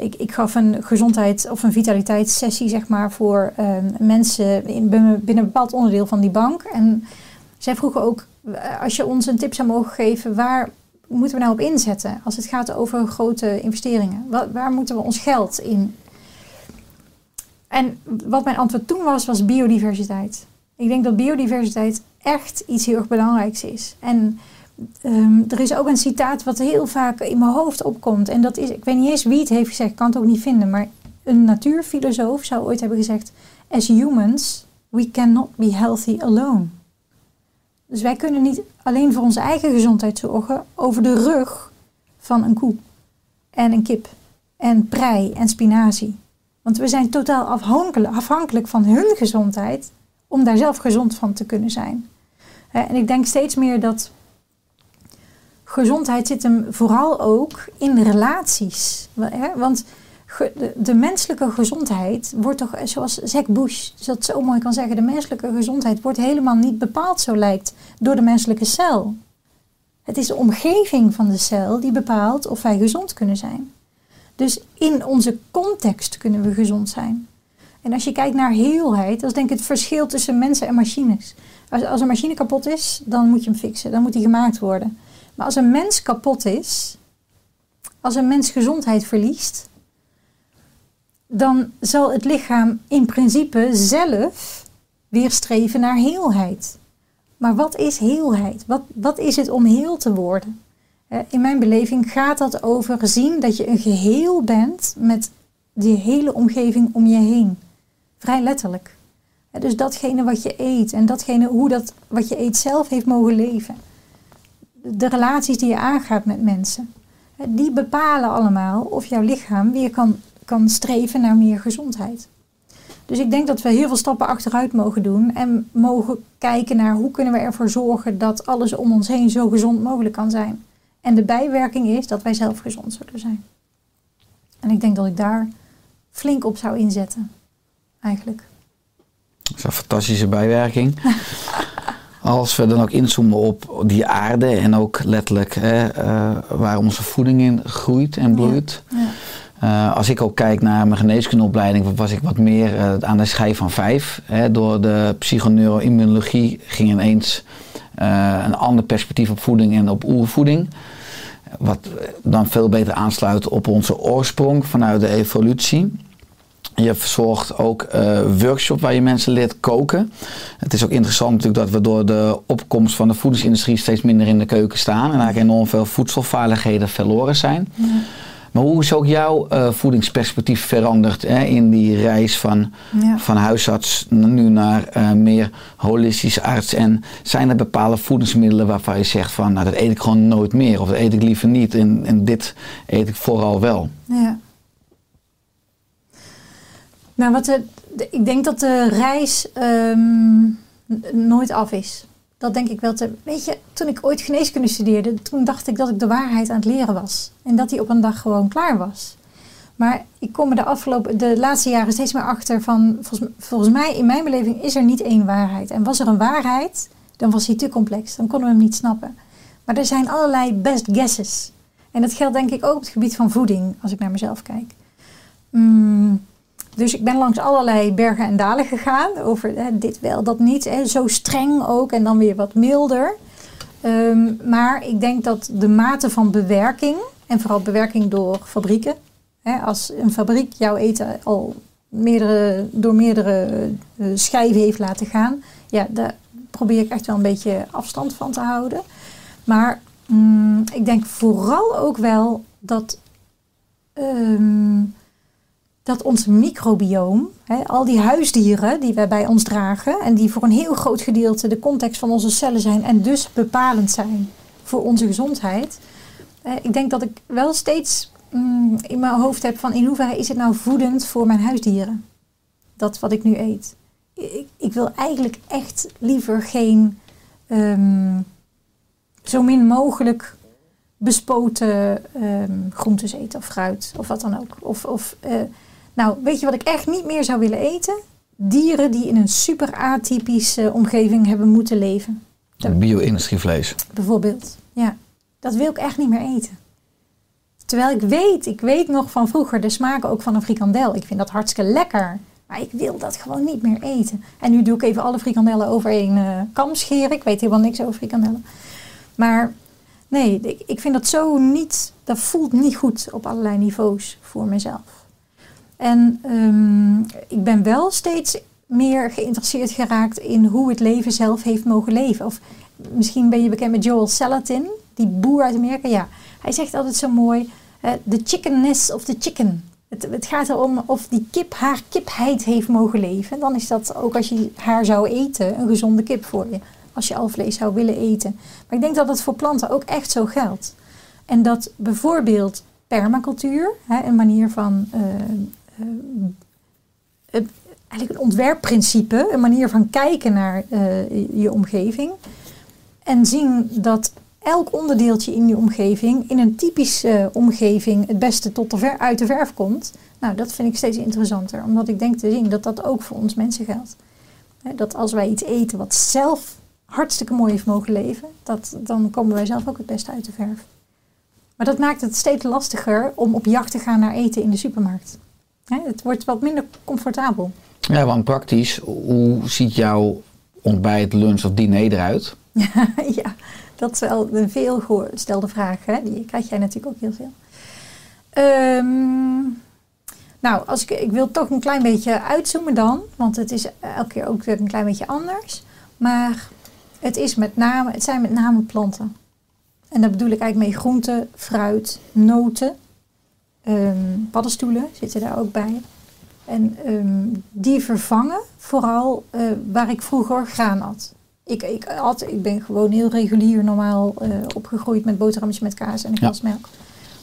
ik, ik gaf een gezondheid of een vitaliteitssessie zeg maar, voor ehm, mensen in, binnen een bepaald onderdeel van die bank. En zij vroegen ook, eh, als je ons een tip zou mogen geven, waar moeten we nou op inzetten als het gaat over grote investeringen? Waar, waar moeten we ons geld in? En wat mijn antwoord toen was, was biodiversiteit. Ik denk dat biodiversiteit echt iets heel erg belangrijks is. En Ehm, er is ook een citaat wat heel vaak in mijn hoofd opkomt. En dat is, ik weet niet eens wie het heeft gezegd, ik kan het ook niet vinden. Maar een natuurfilosoof zou ooit hebben gezegd: As humans, we cannot be healthy alone. Dus wij kunnen niet alleen voor onze eigen gezondheid zorgen over de rug van een koe en een kip en prei en spinazie. Want we zijn totaal afhankelijk, van hun gezondheid om daar zelf gezond van te kunnen zijn. En ik denk steeds meer dat gezondheid zit hem vooral ook in relaties. Want de, menselijke gezondheid wordt toch, zoals Zack Bush dat zo mooi kan zeggen, de menselijke gezondheid wordt helemaal niet bepaald, zo lijkt, door de menselijke cel. Het is de omgeving van de cel die bepaalt of wij gezond kunnen zijn. Dus in onze context kunnen we gezond zijn. En als je kijkt naar heelheid, dat is denk ik het verschil tussen mensen en machines. Als, als een machine kapot is, dan moet je hem fixen, dan moet die gemaakt worden. Maar als een mens kapot is, als een mens gezondheid verliest, dan zal het lichaam in principe zelf weer streven naar heelheid. Maar wat is heelheid? Wat, wat is het om heel te worden? In mijn beleving gaat dat over zien dat je een geheel bent met die hele omgeving om je heen. Vrij letterlijk. Dus datgene wat je eet en datgene hoe dat wat je eet zelf heeft mogen leven. De relaties die je aangaat met mensen, die bepalen allemaal of jouw lichaam weer kan, kan streven naar meer gezondheid. Dus ik denk dat we heel veel stappen achteruit mogen doen en mogen kijken naar hoe kunnen we ervoor zorgen dat alles om ons heen zo gezond mogelijk kan zijn. En de bijwerking is dat wij zelf gezond zullen zijn. En ik denk dat ik daar flink op zou inzetten, eigenlijk. Dat is een fantastische bijwerking. [LAUGHS] Als we dan ook inzoomen op die aarde en ook letterlijk hè, eh, waar onze voeding in groeit en bloeit. Ja. Eh, als ik ook kijk naar mijn geneeskundeopleiding, was ik wat meer eh, aan de schijf van vijf. Hè. Door de psychoneuroimmunologie ging ineens een ander perspectief op voeding en op oervoeding. Wat dan veel beter aansluit op onze oorsprong vanuit de evolutie. Je verzorgt ook eh workshops waar je mensen leert koken. Het is ook interessant natuurlijk dat we door de opkomst van de voedingsindustrie steeds minder in de keuken staan. En eigenlijk enorm veel voedselvaardigheden verloren zijn. Maar hoe is ook jouw eh, voedingsperspectief veranderd hè, in die reis van, Ja. van huisarts nu naar eh, meer holistisch arts? En zijn er bepaalde voedingsmiddelen waarvan je zegt van nou, dat eet ik gewoon nooit meer of dat eet ik liever niet en, en dit eet ik vooral wel? Ja. Nou, wat de, ik denk dat de reis ehm, nooit af is. Dat denk ik wel te. Weet je, toen ik ooit geneeskunde studeerde, toen dacht ik dat ik de waarheid aan het leren was. En dat die op een dag gewoon klaar was. Maar ik kom er de afgelopen, de laatste jaren steeds meer achter van, volgens, volgens mij, in mijn beleving, is er niet één waarheid. En was er een waarheid, dan was die te complex. Dan konden we hem niet snappen. Maar er zijn allerlei best guesses. En dat geldt denk ik ook op het gebied van voeding, als ik naar mezelf kijk. Mm, dus ik ben langs allerlei bergen en dalen gegaan. Over hè, dit wel, dat niet. Hè, zo streng ook en dan weer wat milder. Ehm, maar ik denk dat de mate van bewerking, en vooral bewerking door fabrieken. Hè, als een fabriek jouw eten al meerdere, door meerdere eh, schijven heeft laten gaan. Ja, daar probeer ik echt wel een beetje afstand van te houden. Maar mm, ik denk vooral ook wel dat ehm, dat ons microbioom, hè, al die huisdieren die wij bij ons dragen en die voor een heel groot gedeelte de context van onze cellen zijn en dus bepalend zijn voor onze gezondheid. Eh, ik denk dat ik wel steeds mm, in mijn hoofd heb van in hoeverre is het nou voedend voor mijn huisdieren? Dat wat ik nu eet. Ik, ik wil eigenlijk echt liever geen ehm, zo min mogelijk bespoten ehm, groentes eten of fruit of wat dan ook. Of, of eh, nou, weet je wat ik echt niet meer zou willen eten? Dieren die in een super atypische omgeving hebben moeten leven. Bio-industrievlees. Bijvoorbeeld. Ja, dat wil ik echt niet meer eten. Terwijl ik weet, ik weet nog van vroeger de smaak ook van een frikandel. Ik vind dat hartstikke lekker. Maar ik wil dat gewoon niet meer eten. En nu doe ik even alle frikandellen over één eh, kam scheren. Ik weet helemaal niks over frikandellen. Maar nee, ik, ik vind dat zo niet... Dat voelt niet goed op allerlei niveaus voor mezelf. En ehm, ik ben wel steeds meer geïnteresseerd geraakt in hoe het leven zelf heeft mogen leven. Of misschien ben je bekend met Joel Salatin, die boer uit Amerika. Ja, hij zegt altijd zo mooi: eh, the chickenness of the chicken. Het, het gaat erom of die kip haar kipheid heeft mogen leven. Dan is dat ook als je haar zou eten een gezonde kip voor je. Als je al vlees zou willen eten. Maar ik denk dat dat voor planten ook echt zo geldt. En dat bijvoorbeeld permacultuur, hè, een manier van eh, eh, eigenlijk een ontwerpprincipe, een manier van kijken naar eh, je omgeving. En zien dat elk onderdeeltje in je omgeving, in een typische omgeving, het beste tot de ver, uit de verf komt. Nou, dat vind ik steeds interessanter, omdat ik denk te zien dat dat ook voor ons mensen geldt. Dat als wij iets eten wat zelf hartstikke mooi heeft mogen leven, dat, dan komen wij zelf ook het beste uit de verf. Maar dat maakt het steeds lastiger om op jacht te gaan naar eten in de supermarkt. Hè, het wordt wat minder comfortabel. Ja, want praktisch, hoe ziet jouw ontbijt, lunch of diner eruit? [LAUGHS] ja, dat is wel een veel gestelde vraag. Hè? Die krijg jij natuurlijk ook heel veel. Ehm, nou, als ik, ik wil toch een klein beetje uitzoomen dan. Want het is elke keer ook weer een klein beetje anders. Maar het, is met name, het zijn met name planten. En daar bedoel ik eigenlijk mee groenten, fruit, noten. Ehm, paddenstoelen zitten daar ook bij. En ehm, die vervangen vooral eh, waar ik vroeger graan at. Ik, ik, had, ik ben gewoon heel regulier normaal eh, opgegroeid met boterhammetjes met kaas en een Ja.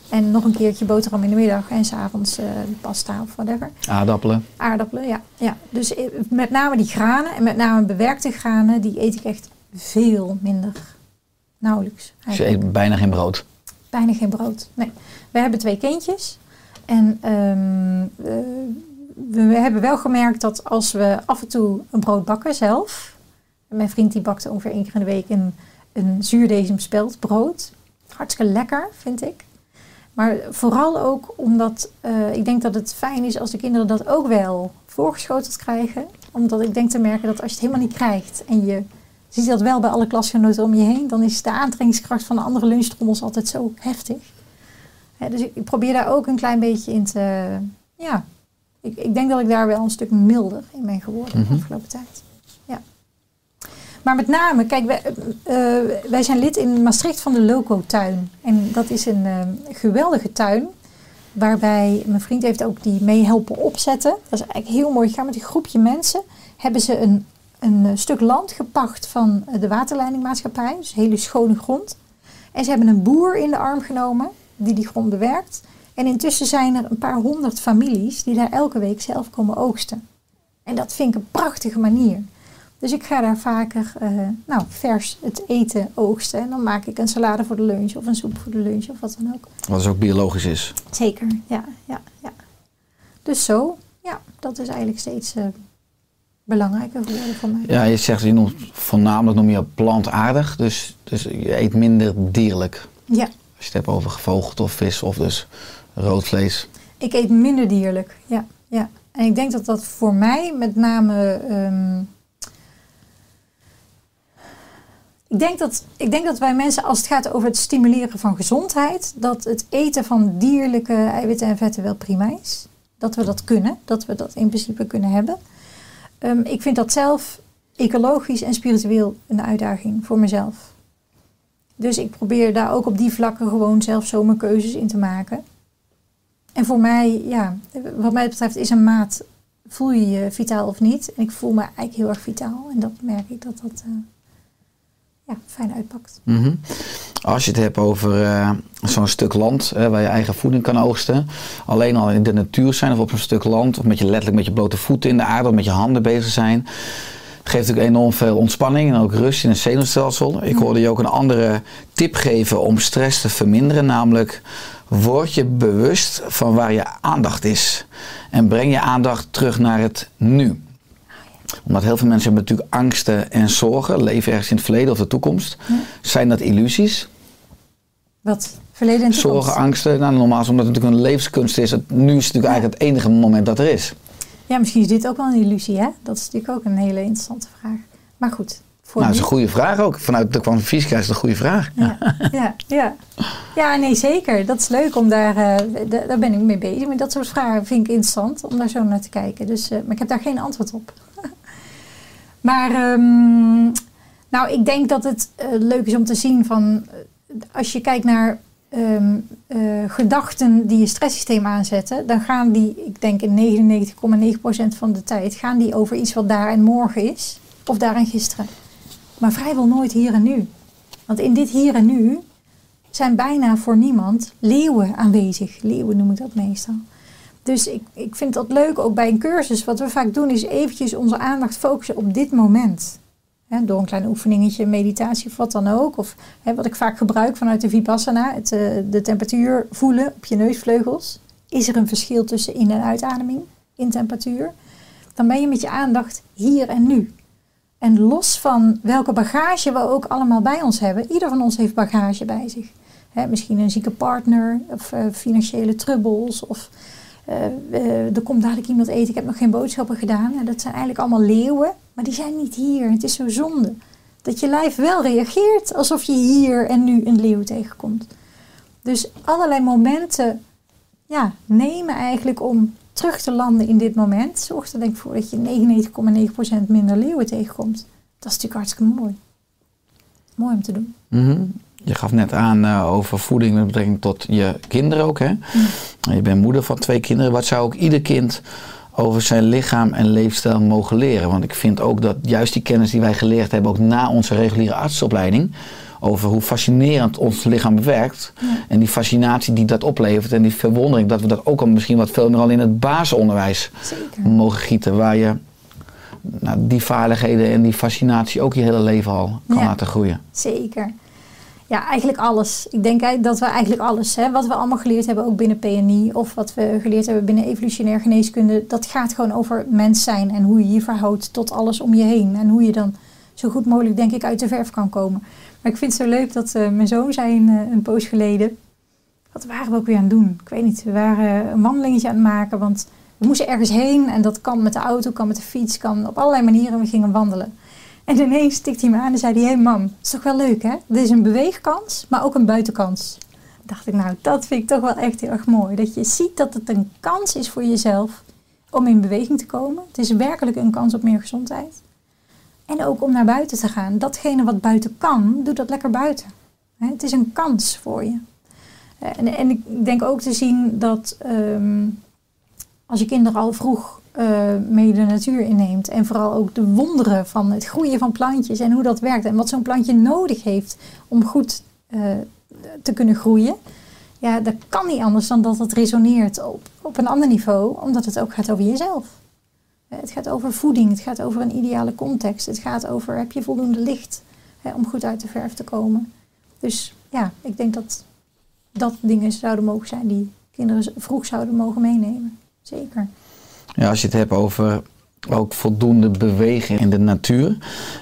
En nog een keertje boterham in de middag en s'avonds eh pasta of whatever. Aardappelen. Aardappelen, ja. ja. Dus met name die granen en met name bewerkte granen, die eet ik echt veel minder. Nauwelijks. Dus je eigenlijk. eet bijna geen brood. Bijna geen brood. Nee. We hebben twee kindjes. En ehm, eh, we, hebben wel gemerkt dat als we af en toe een brood bakken zelf. Mijn vriend die bakte ongeveer één keer in de week een, een zuurdesem speldbrood. Hartstikke lekker, vind ik. Maar vooral ook omdat eh, ik denk dat het fijn is als de kinderen dat ook wel voorgeschoteld krijgen. Omdat ik denk te merken dat als je het helemaal niet krijgt en je ziet dat wel bij alle klasgenoten om je heen, dan is de aantrekkingskracht van de andere lunchtrommels altijd zo heftig. Dus ik, probeer daar ook een klein beetje in te. Ja, ik, ik denk dat ik daar wel een stuk milder in ben geworden Mhm. de afgelopen tijd. Ja. Maar met name, kijk, wij, eh, wij zijn lid in Maastricht van de Loco-tuin. En dat is een eh, geweldige tuin. Waarbij mijn vriend heeft ook die mee helpen opzetten. Dat is eigenlijk heel mooi gegaan met een groepje mensen. Hebben ze een, een eh, stuk land gepacht van eh, de waterleidingmaatschappij. Dus hele schone grond. En ze hebben een boer in de arm genomen die die grond bewerkt. En intussen zijn er een paar honderd families die daar elke week zelf komen oogsten. En dat vind ik een prachtige manier. Dus ik ga daar vaker eh, nou, vers het eten oogsten. En dan maak ik een salade voor de lunch of een soep voor de lunch of wat dan ook. Wat dus ook biologisch is. Zeker, ja, ja, ja. Dus zo, ja, dat is eigenlijk steeds eh, belangrijker geworden voor mij. Ja, je zegt, je noemt, voornamelijk noem je plantaardig. Dus, dus je eet minder dierlijk. Ja, Als je het hebt over gevogelte of vis of dus rood vlees. ik eet minder dierlijk, ja, ja. En ik denk dat dat voor mij met name... ehm, ik, denk dat, ik denk dat wij mensen, als het gaat over het stimuleren van gezondheid... dat het eten van dierlijke eiwitten en vetten wel prima is. Dat we dat kunnen, dat we dat in principe kunnen hebben. Ehm, ik vind dat zelf ecologisch en spiritueel een uitdaging voor mezelf. Dus ik probeer daar ook op die vlakken gewoon zelf zo mijn keuzes in te maken. En voor mij, ja, wat mij betreft is een maat, voel je je vitaal of niet? En ik voel me eigenlijk heel erg vitaal. En dat merk ik dat dat eh, ja, fijn uitpakt. Mhm. Als je het hebt over eh, zo'n stuk land hè, waar je eigen voeding kan oogsten. Alleen al in de natuur zijn of op een stuk land. Of met je letterlijk met je blote voeten in de aarde of met je handen bezig zijn. Geeft natuurlijk enorm veel ontspanning en ook rust in het zenuwstelsel. Ik hoorde je ook een andere tip geven om stress te verminderen. Namelijk, word je bewust van waar je aandacht is. En breng je aandacht terug naar het nu omdat heel veel mensen hebben natuurlijk angsten en zorgen, leven ergens in het verleden of de toekomst. Zijn dat illusies? Wat? Verleden en toekomst? Zorgen, angsten? Nou, normaal is omdat het natuurlijk een levenskunst is. Het, nu is het natuurlijk eigenlijk het enige moment dat er is. Ja, misschien is dit ook wel een illusie, hè? Dat is natuurlijk ook een hele interessante vraag. Maar goed, voor Nou, dat is een goede vraag ook. Vanuit de kwantumfysica is het een goede vraag. Ja, ja, ja. ja, nee, zeker. Dat is leuk om daar, eh, da- daar ben ik mee bezig. Met dat soort vragen vind ik interessant om daar zo naar te kijken. Dus, eh, maar ik heb daar geen antwoord op. [LAUGHS] maar ehm, nou, ik denk dat het eh, leuk is om te zien van als je kijkt naar ehm, eh, gedachten die je stresssysteem aanzetten, dan gaan die, ik denk in 99,9% van de tijd, gaan die over iets wat daar en morgen is. Of daar en gisteren. Maar vrijwel nooit hier en nu. Want in dit hier en nu zijn bijna voor niemand leeuwen aanwezig. Leeuwen noem ik dat meestal. Dus ik, ik vind dat leuk, ook bij een cursus. Wat we vaak doen is eventjes onze aandacht focussen op dit moment. Door een klein oefeningetje, meditatie of wat dan ook. Of hè, wat ik vaak gebruik vanuit de Vipassana. Het, eh, de temperatuur voelen op je neusvleugels. Is er een verschil tussen in- en uitademing in temperatuur? Dan ben je met je aandacht hier en nu. En los van welke bagage we ook allemaal bij ons hebben, ieder van ons heeft bagage bij zich. Hè, misschien een zieke partner, of eh, financiële trubbels, of eh, eh, er komt dadelijk iemand eten, ik heb nog geen boodschappen gedaan. En dat zijn eigenlijk allemaal leeuwen, maar die zijn niet hier. Het is zo zonde dat je lijf wel reageert alsof je hier en nu een leeuw tegenkomt. Dus allerlei momenten ja, nemen eigenlijk om terug te landen in dit moment. Zorgt er denk ik voor dat je 99,9% minder leeuwen tegenkomt. Dat is natuurlijk hartstikke mooi. Mooi om te doen. Mhm. Je gaf net aan eh, over voeding met betrekking tot je kinderen ook. Hè? Je bent moeder van twee kinderen. Wat zou ook ieder kind over zijn lichaam en leefstijl mogen leren. Want ik vind ook dat juist die kennis die wij geleerd hebben, ook na onze reguliere artsopleiding, over hoe fascinerend ons lichaam werkt. En die fascinatie die dat oplevert en die verwondering, dat we dat ook al misschien wat veel meer al in het basisonderwijs Zeker. mogen gieten. Waar je nou, die vaardigheden en die fascinatie ook je hele leven al kan Ja. laten groeien. Zeker. Ja, eigenlijk alles. Ik denk eigenlijk dat we eigenlijk alles, hè, wat we allemaal geleerd hebben, ook binnen PNI, of wat we geleerd hebben binnen evolutionair geneeskunde, dat gaat gewoon over mens zijn en hoe je je verhoudt tot alles om je heen. En hoe je dan zo goed mogelijk, denk ik, uit de verf kan komen. Maar ik vind het zo leuk dat eh, mijn zoon zei een, eh, een poos geleden, wat waren we ook weer aan het doen? Ik weet niet, we waren een wandelingetje aan het maken, want we moesten ergens heen en dat kan met de auto, kan met de fiets, kan op allerlei manieren. We gingen wandelen. En ineens tikte hij me aan en zei hij, hé mam, is toch wel leuk hè? Dit is een beweegkans, maar ook een buitenkans. Dacht ik, nou dat vind ik toch wel echt heel erg mooi. Dat je ziet dat het een kans is voor jezelf om in beweging te komen. Het is werkelijk een kans op meer gezondheid. En ook om naar buiten te gaan. Datgene wat buiten kan, doe dat lekker buiten. Het is een kans voor je. Eh, En, en ik denk ook te zien dat ehm, als je kinderen al vroeg eh, mee de natuur inneemt. En vooral ook de wonderen van het groeien van plantjes en hoe dat werkt. En wat zo'n plantje nodig heeft om goed eh, te kunnen groeien. Ja, dat kan niet anders dan dat het resoneert op, op een ander niveau. Omdat het ook gaat over jezelf. Het gaat over voeding, het gaat over een ideale context. Het gaat over heb je voldoende licht hè, om goed uit de verf te komen. Dus ja, ik denk dat dat dingen zouden mogen zijn die kinderen vroeg zouden mogen meenemen. Zeker. Ja, als je het hebt over ook voldoende bewegen in de natuur.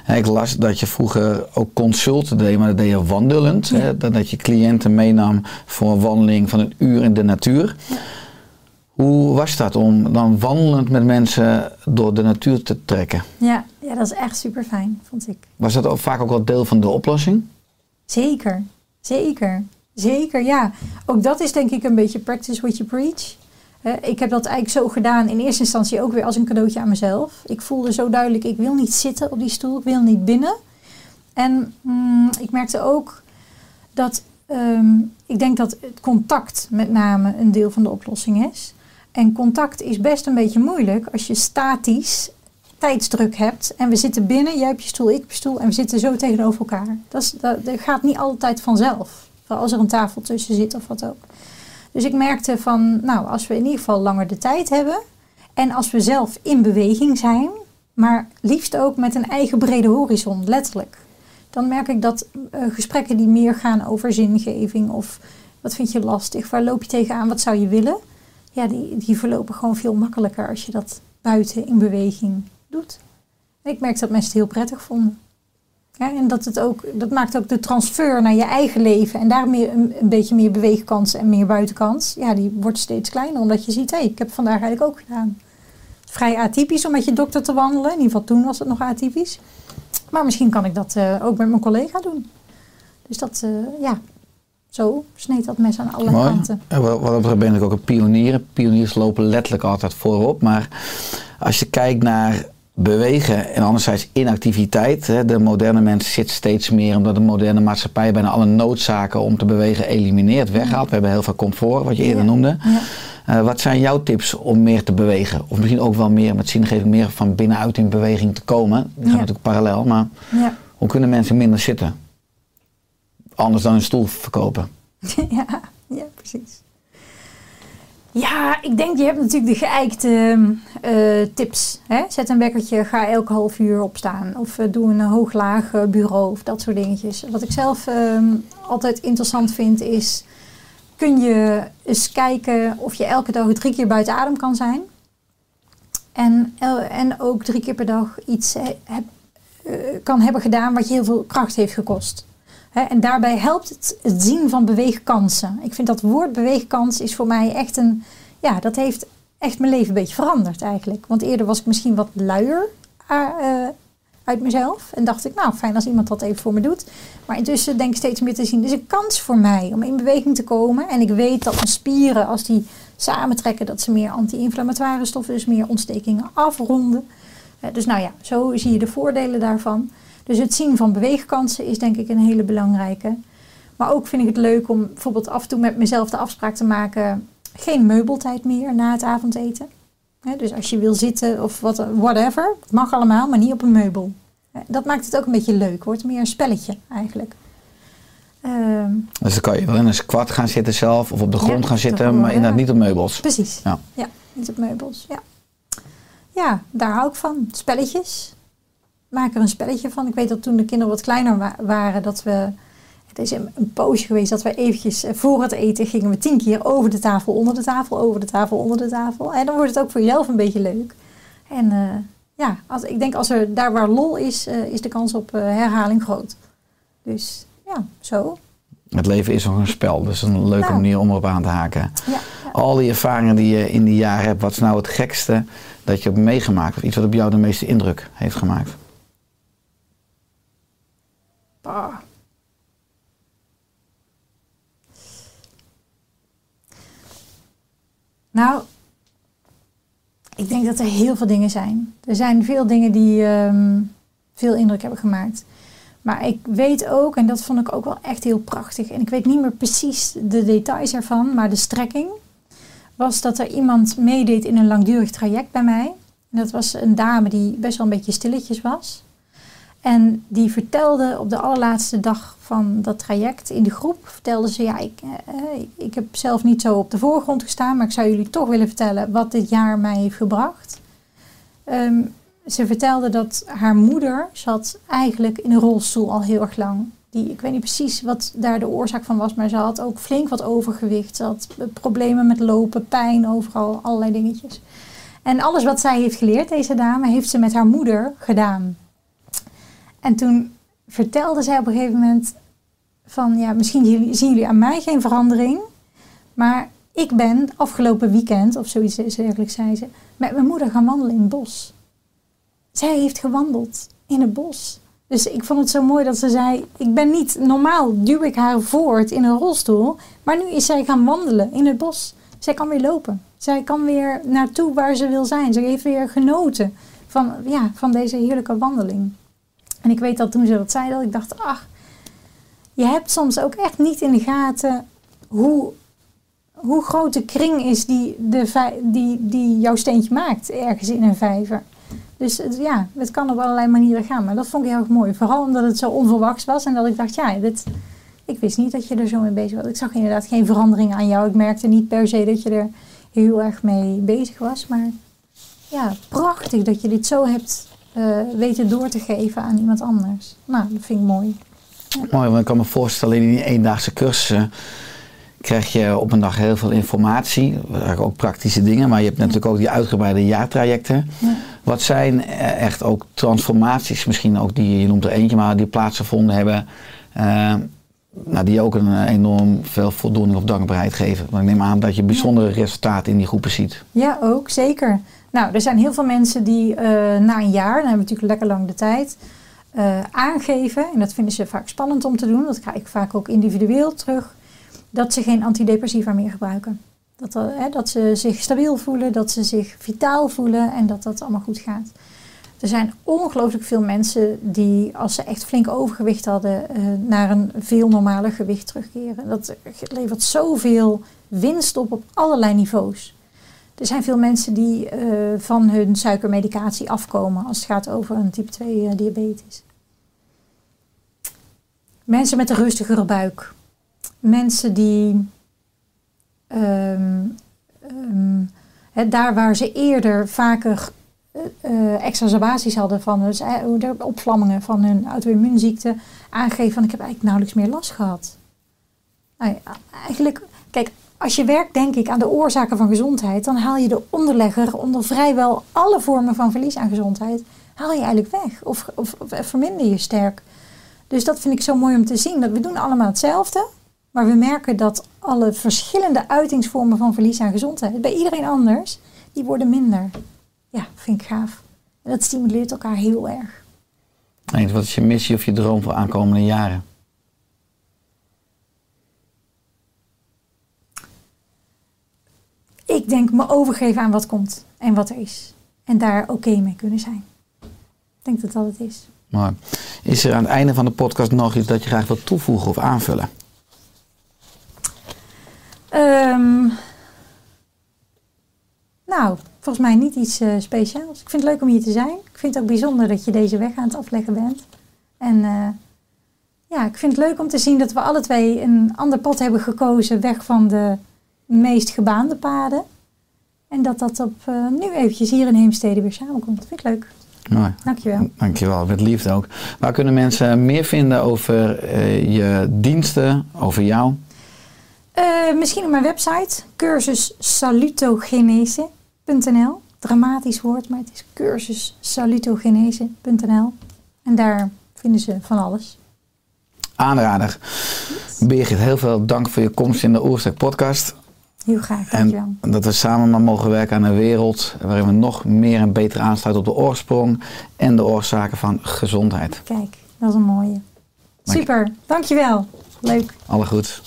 Ik las dat je vroeger ook consulten deed, maar dat deed je wandelend. Ja. Hè, dat dat je cliënten meenam voor een wandeling van een uur in de natuur. Hoe was dat om dan wandelend met mensen door de natuur te trekken? Ja, ja dat is echt super fijn, vond ik. Was dat ook vaak ook wel deel van de oplossing? Zeker, zeker, zeker, ja. Ook dat is denk ik een beetje practice what you preach. Ik heb dat eigenlijk zo gedaan in eerste instantie ook weer als een cadeautje aan mezelf. Ik voelde zo duidelijk, ik wil niet zitten op die stoel, ik wil niet binnen. En mm, ik merkte ook dat ehm, ik denk dat het contact met name een deel van de oplossing is. En contact is best een beetje moeilijk als je statisch tijdsdruk hebt en we zitten binnen, jij op je stoel, ik op je stoel en we zitten zo tegenover elkaar. Dat, is, dat, dat gaat niet altijd vanzelf. Als er een tafel tussen zit of wat ook. Dus ik merkte van, nou, als we in ieder geval langer de tijd hebben en als we zelf in beweging zijn, maar liefst ook met een eigen brede horizon, letterlijk. Dan merk ik dat eh, gesprekken die meer gaan over zingeving of wat vind je lastig, waar loop je tegenaan, wat zou je willen, ja, die, die verlopen gewoon veel makkelijker als je dat buiten in beweging doet. Ik merk dat mensen het heel prettig vonden. Ja, en dat, het ook, dat maakt ook de transfer naar je eigen leven en daar meer, een, een beetje meer beweegkans en meer buitenkans. Ja, die wordt steeds kleiner omdat je ziet, hé, hey, ik heb vandaag eigenlijk ook gedaan. Vrij atypisch om met je dokter te wandelen. In ieder geval toen was het nog atypisch. Maar misschien kan ik dat eh, ook met mijn collega doen. Dus dat, eh, ja, zo sneed dat mes aan alle Mooi. kanten. En wat wat dat betreft ben ik ook een pionier. Pioniers lopen letterlijk altijd voorop. Maar als je kijkt naar bewegen en anderzijds inactiviteit. De moderne mens zit steeds meer omdat de moderne maatschappij bijna alle noodzaken om te bewegen elimineert, weghaalt. We hebben heel veel comfort, wat je eerder Ja. noemde. Ja. Eh, wat zijn jouw tips om meer te bewegen? Of misschien ook wel meer met zingeving, meer van binnenuit in beweging te komen. Die gaan Ja. natuurlijk parallel, maar hoe kunnen mensen minder zitten? Anders dan een stoel verkopen. [LAUGHS] ja, ja, precies. Ja, ik denk, je hebt natuurlijk de geëikte eh, tips. Hè? Zet een wekkertje, ga elke half uur opstaan. Of eh, doe een hoog-laag eh, bureau of dat soort dingetjes. Wat ik zelf ehm, altijd interessant vind is... Kun je eens kijken of je elke dag drie keer buiten adem kan zijn. En, en ook drie keer per dag iets he- heb, kan hebben gedaan wat je heel veel kracht heeft gekost. En daarbij helpt het, het zien van beweegkansen. Ik vind dat woord beweegkans is voor mij echt een... Ja, dat heeft echt mijn leven een beetje veranderd eigenlijk. Want eerder was ik misschien wat luier eh, eh, uit mezelf. En dacht ik, nou fijn als iemand dat even voor me doet. Maar intussen denk ik steeds meer te zien. Het is een kans voor mij om in beweging te komen. En ik weet dat mijn spieren, als die samentrekken, dat ze meer anti-inflammatoire stoffen, dus meer ontstekingen afronden. Eh, dus nou ja, zo zie je de voordelen daarvan. Dus het zien van beweegkansen is denk ik een hele belangrijke. Maar ook vind ik het leuk om bijvoorbeeld af en toe met mezelf de afspraak te maken... geen meubeltijd meer na het avondeten. Dus als je wil zitten of wat, whatever, het mag allemaal, maar niet op een meubel. Dat maakt het ook een beetje leuk. Wordt meer een spelletje eigenlijk. Ehm, Dus dan kan je wel in een squat gaan zitten zelf of op de Ja, grond gaan zitten, maar ja. inderdaad niet op meubels. precies. Ja. Ja, niet op meubels. Ja. ja, daar hou ik van. Spelletjes. Maak er een spelletje van. Ik weet dat toen de kinderen wat kleiner wa- waren, dat we. Het is een, een poosje geweest dat we eventjes eh, voor het eten gingen we tien keer over de tafel, onder de tafel, over de tafel, onder de tafel. En dan wordt het ook voor jezelf een beetje leuk. En eh, ja, als, ik denk als er daar waar lol is, eh, is de kans op herhaling groot. Dus ja, zo. Het leven is nog een spel, dus een leuke Nou. manier om erop aan te haken. Ja, ja. Al die ervaringen die je in die jaren hebt, wat is nou het gekste dat je hebt meegemaakt? Of iets wat op jou de meeste indruk heeft gemaakt? Nou, ik denk dat er heel veel dingen zijn. Er zijn veel dingen die ehm, veel indruk hebben gemaakt. Maar ik weet ook, en dat vond ik ook wel echt heel prachtig, en ik weet niet meer precies de details ervan, maar de strekking was dat er iemand meedeed in een langdurig traject bij mij. En dat was een dame die best wel een beetje stilletjes was. En die vertelde op de allerlaatste dag van dat traject in de groep, vertelde ze, ja, ik, eh, ik heb zelf niet zo op de voorgrond gestaan, maar ik zou jullie toch willen vertellen wat dit jaar mij heeft gebracht. Ehm, ze vertelde dat haar moeder zat eigenlijk in een rolstoel al heel erg lang. Die, ik weet niet precies wat daar de oorzaak van was, maar ze had ook flink wat overgewicht. Ze had eh, problemen met lopen, pijn overal, allerlei dingetjes. En alles wat zij heeft geleerd, deze dame, heeft ze met haar moeder gedaan. En toen vertelde zij op een gegeven moment van, ja, misschien zien jullie aan mij geen verandering, maar ik ben afgelopen weekend, of zoiets dergelijks zei ze, met mijn moeder gaan wandelen in het bos. Zij heeft gewandeld in het bos. Dus ik vond het zo mooi dat ze zei, ik ben niet, normaal duw ik haar voort in een rolstoel, maar nu is zij gaan wandelen in het bos. Zij kan weer lopen. Zij kan weer naartoe waar ze wil zijn. Ze heeft weer genoten van, ja, van deze heerlijke wandeling. En ik weet dat toen ze dat zei, dat ik dacht, ach, je hebt soms ook echt niet in de gaten hoe, hoe groot de kring is die, de, die, die jouw steentje maakt ergens in een vijver. Dus ja, het kan op allerlei manieren gaan. Maar dat vond ik heel erg mooi. Vooral omdat het zo onverwachts was. En dat ik dacht, ja, dit, ik wist niet dat je er zo mee bezig was. Ik zag inderdaad geen verandering aan jou. Ik merkte niet per se dat je er heel erg mee bezig was. Maar ja, prachtig dat je dit zo hebt eh, weten door te geven aan iemand anders. Nou, dat vind ik mooi. Mooi, want ik kan me voorstellen in die eendaagse cursussen krijg je op een dag heel veel informatie, ook praktische dingen, maar je hebt natuurlijk ook die uitgebreide jaartrajecten. Ja. Wat zijn eh, echt ook transformaties, misschien ook die, je noemt er eentje, maar die plaatsgevonden hebben, eh, nou, die ook een enorm veel voldoening of dankbaarheid geven. Want ik neem aan dat je bijzondere resultaten in die groepen ziet. Ja, ook zeker. Nou, er zijn heel veel mensen die eh, na een jaar, dan hebben we natuurlijk lekker lang de tijd, eh, aangeven, en dat vinden ze vaak spannend om te doen, dat ga ik vaak ook individueel terug, dat ze geen antidepressiva meer gebruiken. Dat, eh, dat ze zich stabiel voelen, dat ze zich vitaal voelen en dat dat allemaal goed gaat. Er zijn ongelooflijk veel mensen die, als ze echt flink overgewicht hadden, naar een veel normaler gewicht terugkeren. Dat levert zoveel winst op op allerlei niveaus. Er zijn veel mensen die eh, van hun suikermedicatie afkomen als het gaat over een type 2 eh, diabetes. Mensen met een rustigere buik. Mensen die ehm, ehm, daar waar ze eerder vaker eh, exacerbaties hadden van dus, de opvlammingen van hun auto-immuunziekte, aangeven van ik heb eigenlijk nauwelijks meer last gehad. Nou ja, eigenlijk, kijk, als je werkt denk ik aan de oorzaken van gezondheid, dan haal je de onderlegger onder vrijwel alle vormen van verlies aan gezondheid, haal je eigenlijk weg of, of, of verminder je sterk. Dus dat vind ik zo mooi om te zien. Dat we doen allemaal hetzelfde, maar we merken dat alle verschillende uitingsvormen van verlies aan gezondheid, bij iedereen anders, die worden minder. Ja, vind ik gaaf. En dat stimuleert elkaar heel erg. En wat is je missie of je droom voor aankomende jaren? Ik denk me overgeven aan wat komt en wat er is. En daar oké mee kunnen zijn. Ik denk dat dat het is. Maar is er aan het einde van de podcast nog iets dat je graag wilt toevoegen of aanvullen? Nou, volgens mij niet iets eh, speciaals. Ik vind het leuk om hier te zijn. Ik vind het ook bijzonder dat je deze weg aan het afleggen bent. En eh, ja, ik vind het leuk om te zien dat we alle twee een ander pad hebben gekozen. Weg van de meest gebaande paden. En dat dat op eh, nu eventjes hier in Heemstede weer samenkomt. Dat vind ik leuk. Mooi. Dankjewel. Dankjewel, met liefde ook. Waar kunnen mensen meer vinden over eh, je diensten, over jou? Eh, misschien op mijn website, cursussalutogenese.nl. Dramatisch woord, maar het is cursussalutogenese.nl. En daar vinden ze van alles. Aanrader. Birgit, heel veel dank voor je komst in de Oerstek podcast. Heel graag, dankjewel. En dat we samen maar mogen werken aan een wereld waarin we nog meer en beter aansluiten op de oorsprong en de oorzaken van gezondheid. Kijk, dat is een mooie. Dank. Super, dankjewel. Leuk. Alle goed.